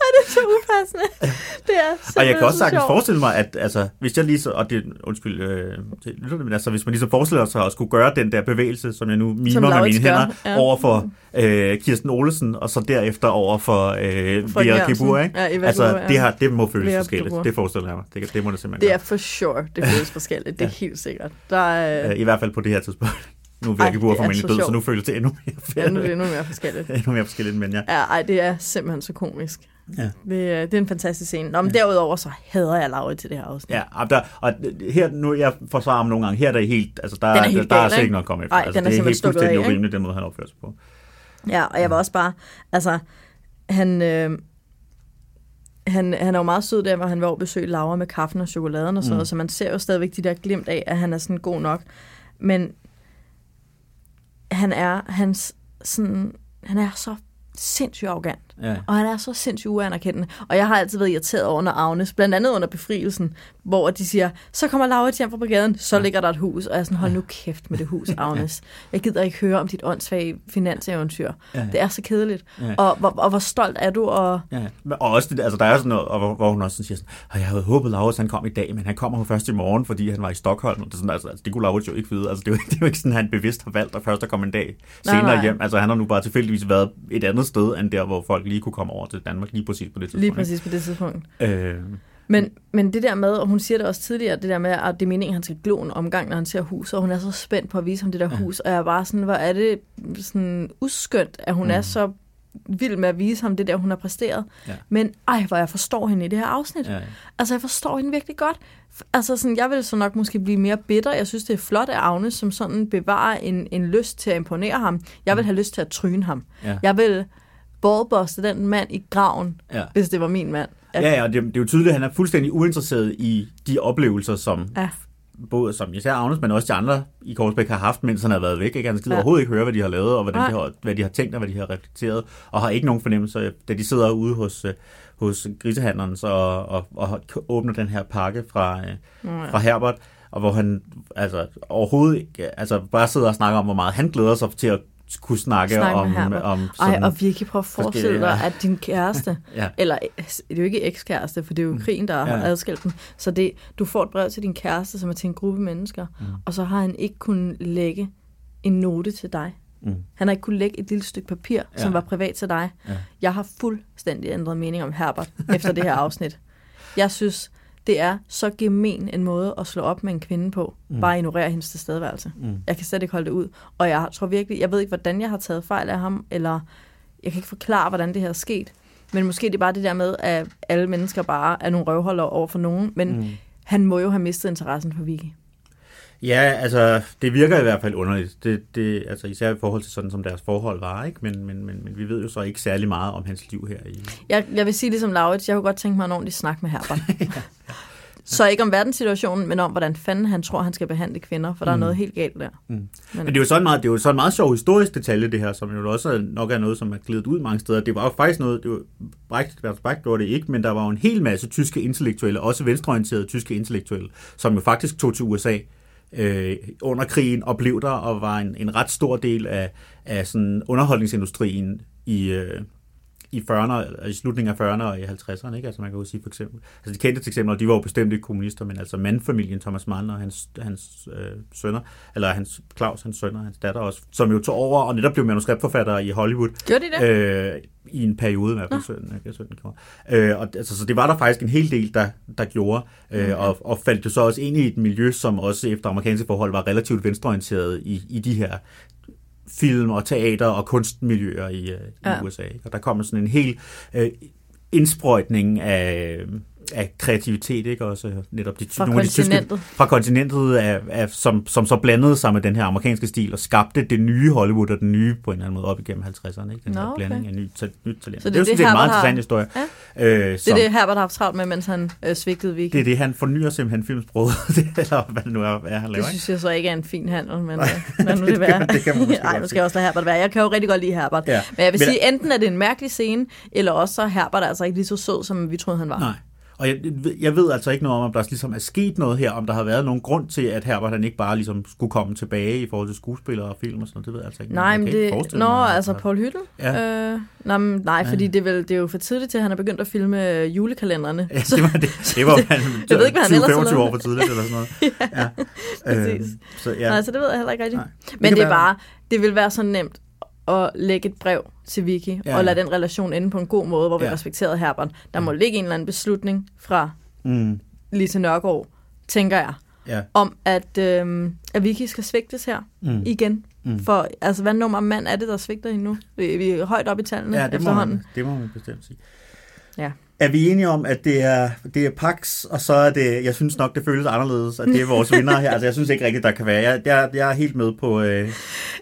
B: og det er så upassende. Det er
A: Og jeg kan også
B: så
A: sagtens
B: sjovt.
A: forestille mig, at altså, hvis jeg lige så, og det, undskyld, øh, til lytterne, men altså, hvis man lige så forestiller sig at skulle gøre den der bevægelse, som jeg nu mimer med
B: Laurits
A: mine hænder,
B: ja.
A: over for øh, Kirsten Olesen, og så derefter over for øh,
B: Frøken
A: Vera. Kibur, ikke?
B: Ja, Eva
A: altså,
B: Kibur, ja.
A: det, her, det må føles
B: Vera
A: forskelligt.
B: Kibur.
A: Det forestiller jeg mig. Det, det må det simpelthen
B: Det er
A: gøre.
B: for sure, det føles forskelligt. Det er helt sikkert. Der er,
A: Øh, I hvert fald på det her tidspunkt. Nu er Vera Kibur
B: det er
A: formentlig
B: så
A: død, så nu føles det endnu mere,
B: ja, nu er det endnu mere forskelligt.
A: endnu mere forskelligt, men ja.
B: Ja, ej, det er simpelthen så komisk.
A: Ja.
B: Det, er- det er en fantastisk scene. Nå, men derudover så hader jeg Laurits til det her afsnit.
A: Ja, og, der, og her, nu jeg forsvarer ham nogle gange, her er det helt, altså der,
B: Den er
A: der,
B: helt
A: der er
B: gal,
A: slet
B: ikke?
A: ikke noget at komme efter.
B: Ej,
A: altså,
B: den er
A: det er
B: simpelthen
A: helt
B: stukket
A: fuldstændig
B: ikke?
A: urimeligt, den måde, han opfører sig på.
B: Ja, og jeg var også bare, altså, han, øh, han, han er jo meget sød der, hvor han var over at besøge Laura med kaffen og chokoladen og sådan
A: Mm.
B: noget, så man ser jo stadigvæk de der glimt af, at han er sådan god nok. Men han er, hans, sådan, han er så sindssygt arrogant.
A: Ja.
B: Og han er så sindssygt uanerkendende. Og jeg har altid været irriteret over under Agnes, blandt andet under befrielsen, hvor de siger, så kommer Laura hjem fra brigaden, så ligger der et hus. Og jeg er sådan, hold nu kæft med det hus, Agnes. Jeg gider ikke høre om dit åndssvage finanseventyr.
A: Ja.
B: Det er så kedeligt.
A: Ja.
B: Og, hvor, og hvor stolt er du? Og,
A: Ja, og også det, altså der er sådan noget, og hvor, hvor hun også siger sådan, "Ej, jeg havde håbet, Laurits han kom i dag, men han kommer først i morgen, fordi han var i Stockholm. Og det, sådan, altså, det kunne Laurits jo ikke vide. Altså, det, er jo, det er jo ikke sådan, at han bevidst har valgt at først at komme en dag
B: Nej,
A: senere
B: nej.
A: hjem. Altså han har nu bare tilfældigvis været et andet sted, end der, hvor folk lige kunne komme over til Danmark lige præcis på det tidspunkt.
B: lige præcis på det tidspunkt.
A: Øh,
B: Men, men det der med, og hun siger det også tidligere, det der med, at det er meningen, at han skal glo en omgang, når han ser huset, og hun er så spændt på at vise ham det der hus, og jeg er bare sådan, hvor er det sådan uskyndt, at hun mm. er så vild med at vise ham det der, hun har præsteret.
A: Ja.
B: Men ej, hvor jeg forstår hende i det her afsnit.
A: ja, ja.
B: Altså, jeg forstår hende virkelig godt. Altså, sådan, jeg vil så nok måske blive mere bitter. Jeg synes, det er flot, at Agnes som sådan bevarer en, en lyst til at imponere ham. Jeg vil have lyst til at tryne ham.
A: Ja.
B: Jeg vil ballbuste den mand i graven,
A: Ja.
B: hvis det var min mand. At,
A: Ja, ja, og det, det er jo tydeligt, at han er fuldstændig uinteresseret i de oplevelser, som
B: Ja.
A: både som især Agnes, men også de andre i Korsbæk har haft, mens han har været væk. Ikke? Han gider
B: Ja.
A: overhovedet ikke høre, hvad de har lavet, og hvordan
B: Nej.
A: de har, hvad de har tænkt, og hvad de har reflekteret, og har ikke nogen fornemmelse, da de sidder ude hos, øh, hos grisehandleren så, og, og åbner den her pakke fra, øh,
B: ja.
A: fra Herbert, og hvor han altså, overhovedet ikke, altså bare sidder og snakker om, hvor meget han glæder sig til at kunne snakke,
B: Snakke
A: om,
B: Herbert.
A: om
B: Ej, og Vicky, prøv at forestille dig, at din kæreste,
A: Ja.
B: eller det er jo ikke ekskæreste, for det er jo krigen, der har
A: Ja.
B: adskilt dem, så det, du får et brev til din kæreste, som er til en gruppe mennesker,
A: Mm.
B: og så har han ikke kunnet lægge en note til dig.
A: Mm.
B: Han har ikke kunnet lægge et lille stykke papir, ja. som var privat til dig.
A: Ja.
B: Jeg har fuldstændig ændret mening om Herbert efter det her afsnit. Jeg synes, det er så gemen en måde at slå op med en kvinde på. Mm. Bare ignorere hendes tilstedeværelse.
A: Mm.
B: Jeg kan slet ikke holde det ud. Og jeg tror virkelig, jeg ved ikke, hvordan jeg har taget fejl af ham, eller jeg kan ikke forklare, hvordan det her er sket. Men måske det er bare det der med, at alle mennesker bare er nogle røvholder over for nogen. Men mm. han må jo have mistet interessen for Vicky.
A: Ja, altså, det virker i hvert fald underligt. Det, det, altså, især i forhold til sådan, som deres forhold var, ikke? Men, men, men, men vi ved jo så ikke særlig meget om hans liv her. I...
B: Jeg, jeg vil sige ligesom Laurits, jeg kunne godt tænke mig en ordentlig snak med Herbert. Så ikke om verdenssituationen, men om, hvordan fanden han tror, han skal behandle kvinder, for der er noget helt galt der.
A: Mm.
B: Men-
A: Men det er jo sådan meget, det er jo sådan meget sjov historisk detalje, det her, som jo også nok er noget, som er glidet ud mange steder. Det var jo faktisk noget, det var, Brecht, Brecht gjorde det ikke, men der var jo en hel masse tyske intellektuelle, også venstreorienterede tyske intellektuelle, som jo faktisk tog til USA øh, under krigen og blev der, og var en, en ret stor del af, af sådan underholdningsindustrien i, øh, i 40'erne, i slutningen af 40'erne og i 50'erne, ikke? Altså man kan jo sige for eksempel, altså de kendte eksempler, de var jo bestemt ikke kommunister, men altså mandfamilien Thomas Mann og hans, hans øh, sønner, eller hans Claus, hans sønner, hans datter også, som jo tog over og netop blev manuskriptforfattere i Hollywood,
B: Gjorde de det?
A: øh, i en periode i hvert fald, 17, ikke? 17 gjorde. Øh, og, altså, så det var der faktisk en hel del, der, der gjorde, øh, og, og faldt jo så også ind i et miljø, som også efter amerikanske forhold var relativt venstreorienteret i, i de her film- og teater- og kunstmiljøer i, øh, i
B: Ja.
A: USA. Og der kom sådan en hel øh, indsprøjtning af, af kreativitet, ikke? Også netop de,
B: Fra
A: nogle af de tyske,
B: kontinentet.
A: fra kontinentet, af, af, som, som så blandede sig med den her amerikanske stil og skabte det nye Hollywood og den nye på en eller anden måde op igennem 50'erne. Ikke? Den
B: Nå,
A: her
B: okay.
A: blanding af ny, ta- nyt talent.
B: Så
A: det,
B: det
A: er jo sådan
B: det,
A: en meget
B: har-
A: interessant historie.
B: Ja.
A: Øh,
B: Det
A: som,
B: er det, Herbert har haft travlt med, mens han øh, svigtede Vicky.
A: det er det, han fornyer simpelthen filmsproget, eller hvad det nu er, hvad han
B: Det
A: laver. Ikke?
B: synes jeg så ikke er en fin handel, men øh, lad nu
A: det
B: det være.
A: det kan man måske
B: Nej, nu skal jeg også lade Herbert være. Jeg kan jo rigtig godt lide Herbert.
A: Ja.
B: Men jeg vil
A: Men-
B: sige, enten er det en mærkelig scene, eller også så er Herbert altså ikke lige så sød, som vi troede, han var.
A: Nej. Og jeg, jeg ved altså ikke noget om, om der ligesom er sket noget her, om der har været nogen grund til, at Herbert han ikke bare ligesom skulle komme tilbage i forhold til skuespillere og film og sådan noget. Det ved jeg altså ikke.
B: Nej, men det... Nå,
A: mig,
B: altså Paul Hyttel?
A: Ja.
B: Øh, nej, men, nej,
A: Ja.
B: fordi det er, vel, det er jo for tidligt til, at han er begyndt at filme øh, julekalenderne.
A: Ja, det var, det, det var han,
B: Jeg ved ikke, hvad han ellers har
A: 20-25
B: lavet.
A: år for tidligt eller sådan noget. ja,
B: præcis.
A: så ja.
B: Ja. Nej, så det ved jeg heller ikke rigtigt.
A: Nej.
B: Men
A: kan
B: det er bare, det vil være så nemt at lægge et brev til Vicky,
A: Ja,
B: og lade den relation ende på en god måde, hvor vi
A: Ja.
B: respekterede Herbert. Der må ligge en eller anden beslutning fra
A: Mm,
B: Lise Nørgaard, tænker jeg,
A: ja.
B: om at, øhm, at Vicky skal svigtes her
A: Mm.
B: igen.
A: Mm.
B: For altså, hvad nummer mand er det, der svigter hende nu? Vi, er højt op i tallene
A: Ja, det må,
B: efterhånden.
A: man, det må man bestemt sige.
B: Ja.
A: Er vi enige om, at det er, det er Pax, og så er det, jeg synes nok, det føles anderledes, at det er vores vinder her. Altså, jeg synes ikke rigtigt, der kan være. Jeg, jeg, jeg er helt med på... Øh,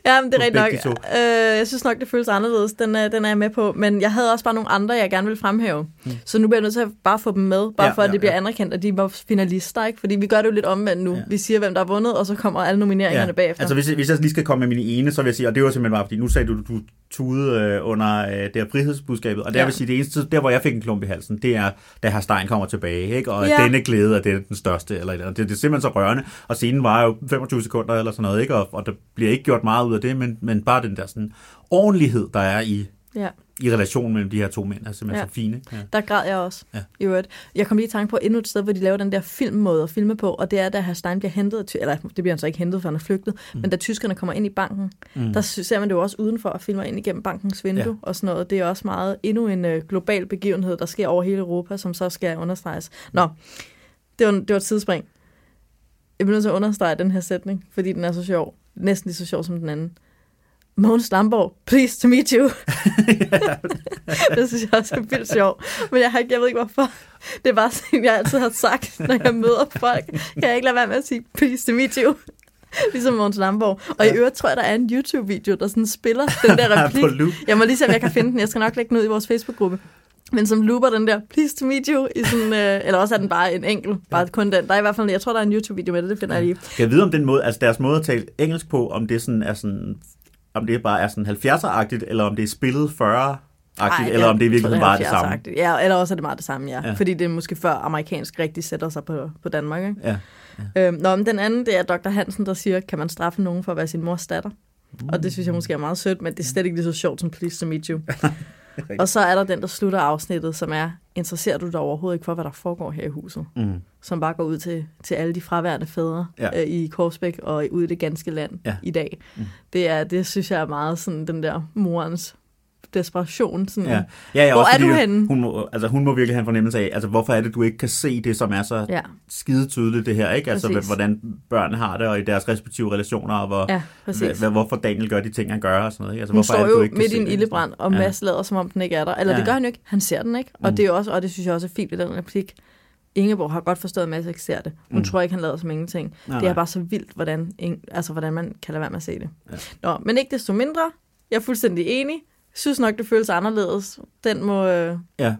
B: Ja, men det er rigtigt nok. Øh, jeg synes nok, det føles anderledes. Den er, den er jeg med på. Men jeg havde også bare nogle andre, jeg gerne vil fremhæve. Mm. Så nu bliver jeg nødt til at bare få dem med, bare
A: Ja,
B: ja, for at
A: ja,
B: det bliver
A: ja.
B: anerkendt, at de var finalister. Ikke? Fordi vi gør det jo lidt omvendt nu.
A: Ja.
B: Ja. Vi siger, hvem der har vundet, og så kommer alle nomineringerne bagefter.
A: Altså, hvis, hvis jeg lige skal komme med mine ene, så vil jeg sige, og det var simpelthen bare, fordi nu sagde du, du tude øh, under øh, det her frihedsbudskabet, og der
B: Ja.
A: vil sige, det eneste, der hvor jeg fik en klump i halsen, det er, da herr Stein kommer tilbage, ikke? og
B: Ja.
A: denne glæde er det den største, eller, eller det, det er simpelthen så rørende, og scenen var jo 25 sekunder eller sådan noget, ikke? Og, og der bliver ikke gjort meget ud af det, men, men bare den der sådan ordentlighed, der er i,
B: ja.
A: i relationen mellem de her to mænd, er simpelthen
B: Ja.
A: så fine. Ja.
B: Der græd jeg også.
A: Ja.
B: I øvrigt. Jeg kom lige i tanke på endnu et sted, hvor de laver den der filmmåde at filme på, og det er, da herr Stein bliver hentet, eller det bliver han så ikke hentet, for han er flygtet, mm. men da tyskerne kommer ind i banken,
A: Mm.
B: der ser man det jo også udenfor og filmer ind igennem bankens vindue
A: ja.
B: og sådan noget. Det er også meget endnu en øh, global begivenhed, der sker over hele Europa, som så skal understreges. Nå, det var, det var et tidsspring. Jeg bliver nødt til at understrege den her sætning, fordi den er så sjov. Næsten lige så sjov som den anden. Mogens Damborg, please to meet you. det synes jeg også er vildt sjov. Men jeg, har ikke, jeg ved ikke hvorfor. Det er bare sådan, jeg altid har sagt, når jeg møder folk. Kan jeg ikke lade være med at sige, please to meet you. Ligesom Mogens Lamborg. Og i øvrigt tror jeg, der er en YouTube-video, der sådan spiller den der replik.
A: På loop.
B: Jeg må lige se, om jeg kan finde den. Jeg skal nok lægge den ud i vores Facebook-gruppe. Men som looper den der, please to meet you, i sådan, øh, eller også er den bare en enkelt, bare kun den. Der er i hvert fald, jeg tror, der er en YouTube-video med det, det finder jeg lige.
A: Kan jeg vide om den måde, altså deres måde at tale engelsk på, om det sådan er sådan, om det bare er sådan 70'er-agtigt, eller om det er spillet 40-agtigt, eller om det i virkeligheden bare er det samme.
B: Ja, eller også er det meget det samme, ja.
A: Ja.
B: ja. Fordi det er måske før amerikansk rigtig sætter sig på, på Danmark, ikke?
A: Ja.
B: Øhm, nå, men den anden, det er Dr. Hansen, der siger, kan man straffe nogen for at være sin mors datter? Mm. Og det synes jeg måske er meget sødt, men det er slet ikke lige så sjovt som Please to meet you. og så er der den, der slutter afsnittet, som er, interesserer du dig overhovedet ikke for, hvad der foregår her i huset?
A: Mm.
B: Som bare går ud til, til alle de fraværende fædre
A: Ja.
B: øh, i Korsbæk og ud i det ganske land
A: ja.
B: i dag.
A: Mm.
B: Det, er, det synes jeg er meget sådan den der morens desperation. Sådan,
A: Ja. Ja, ja,
B: Hvor
A: også
B: er du henne?
A: Hun må, altså, hun må virkelig have en fornemmelse af, altså, hvorfor er det, du ikke kan se det, som er så
B: ja,
A: skide tydeligt, det her, ikke? Altså,
B: Præcis.
A: hvordan børn har det, og i deres respektive relationer, og hvor,
B: ja
A: hva, hvorfor Daniel gør de ting, han gør, og sådan noget, ikke? Altså,
B: Hun
A: hvorfor er
B: står
A: det, du
B: jo
A: ikke
B: midt i en ildebrand, og
A: Ja.
B: Mads lader, som om den ikke er der. Eller
A: Ja.
B: det gør han jo ikke. Han ser den ikke. Og,
A: Mm.
B: det, er også, og det synes jeg også er fint ved den replik. Ingeborg har godt forstået, at Mads ikke ser det. Hun
A: Mm.
B: tror ikke, han lader som ingenting.
A: Nej,
B: Det er bare så vildt, hvordan, altså, hvordan man kan lade være med at se det.
A: Ja.
B: Nå, men ikke desto mindre. Jeg er fuldstændig enig. Synes nok, det føles anderledes. Den må... Øh,
A: Ja.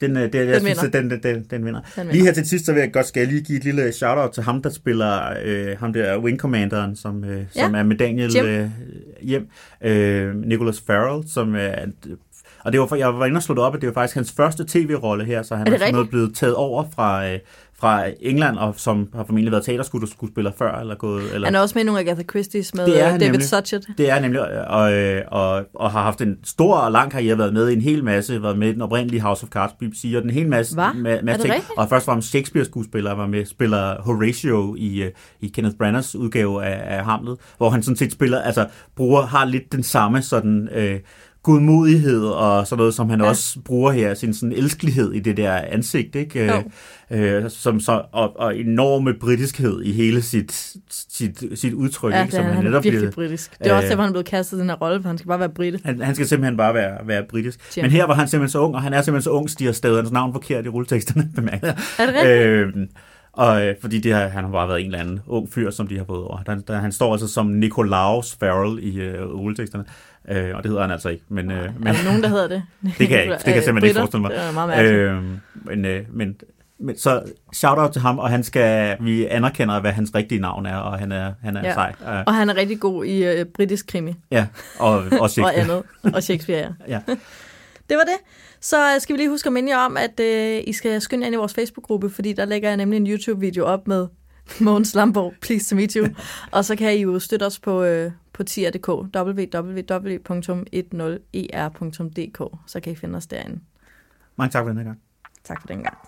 A: Den, øh, det, jeg
B: Den
A: synes,
B: vinder.
A: den, den, den, den vinder.
B: den
A: Lige her til sidst, så vil jeg godt skal jeg lige give et lille shout-out til ham, der spiller øh, ham der Wing Commanderen, som, øh,
B: Ja.
A: som er med Daniel
B: Jim.
A: øh, hjem. Øh, Nicholas Farrell, som er... Og det var, for- jeg var inde og slå det op, at det var faktisk hans første tv-rolle her, så han
B: Er
A: er, sådan noget blevet taget over fra, øh, fra England, og som har formentlig været teaterskuespiller før, eller gået... Eller,
B: han er også med i nogle af Agatha Christie's med
A: Det er
B: øh, David
A: nemlig.
B: Suchet.
A: det er nemlig, og, og, og har haft en stor og lang karriere, været med i en hel masse, været med i den oprindelige House of Cards BBC, og den hel masse,
B: Hva?
A: ma- masse
B: Er det
A: ting.
B: rigtigt?
A: Og først var han Shakespeare-skuespiller, var med, spiller Horatio i, øh, i Kenneth Branaghs udgave af, af Hamlet, hvor han sådan set spiller, altså bruger, har lidt den samme sådan... Øh, godmodighed og sådan noget, som han ja. også bruger her, sin sådan elskelighed i det der ansigt, ikke?
B: Jo.
A: Øh, som så, og, og enorme britiskhed i hele sit, sit, sit udtryk,
B: Ja,
A: ikke? som
B: han, han
A: netop
B: virkelig
A: bliver-
B: britisk. Det er også
A: Øh,
B: derfor, han er blevet kastet i den her rolle, for han skal bare være britte.
A: Han, han skal simpelthen bare være, være britisk.
B: Tja.
A: Men her var han simpelthen så ung, og han er simpelthen så ung, stiger stadig hans navn forkert i rulleteksterne, bemærker jeg.
B: Er det rigtigt?
A: Øhm, og øh, fordi det har, han har bare været en eller anden ung fyr, som de har fået over. Der, der, han står altså som Nicolaus Farrell i øh, rulleteksterne, øh, og det hedder han altså ikke. Men, øh, men
B: Er der nogen, der hedder det?
A: det kan jeg ikke, det kan jeg simpelthen ikke forestille mig.
B: Det er meget mærkeligt.
A: Øh, men, øh, men, men så shout out til ham, og han skal, vi anerkender, hvad hans rigtige navn er, og han er, han er
B: Ja.
A: sej. Øh,
B: Og han er rigtig god i øh, britisk krimi
A: ja, og, og
B: og
A: Shakespeare.
B: andet. Og Shakespeare, ja.
A: Ja.
B: Det var det. Så øh, skal vi lige huske at minde jer om, at øh, I skal skynde ind i vores Facebook-gruppe, fordi der lægger jeg nemlig en YouTube-video op med Mogens Lamborg, please to meet you. og så kan I jo støtte os på, øh, på tier.dk, www.10er.dk, så kan I finde os derinde.
A: Mange tak for den her gang.
B: Tak for den gang.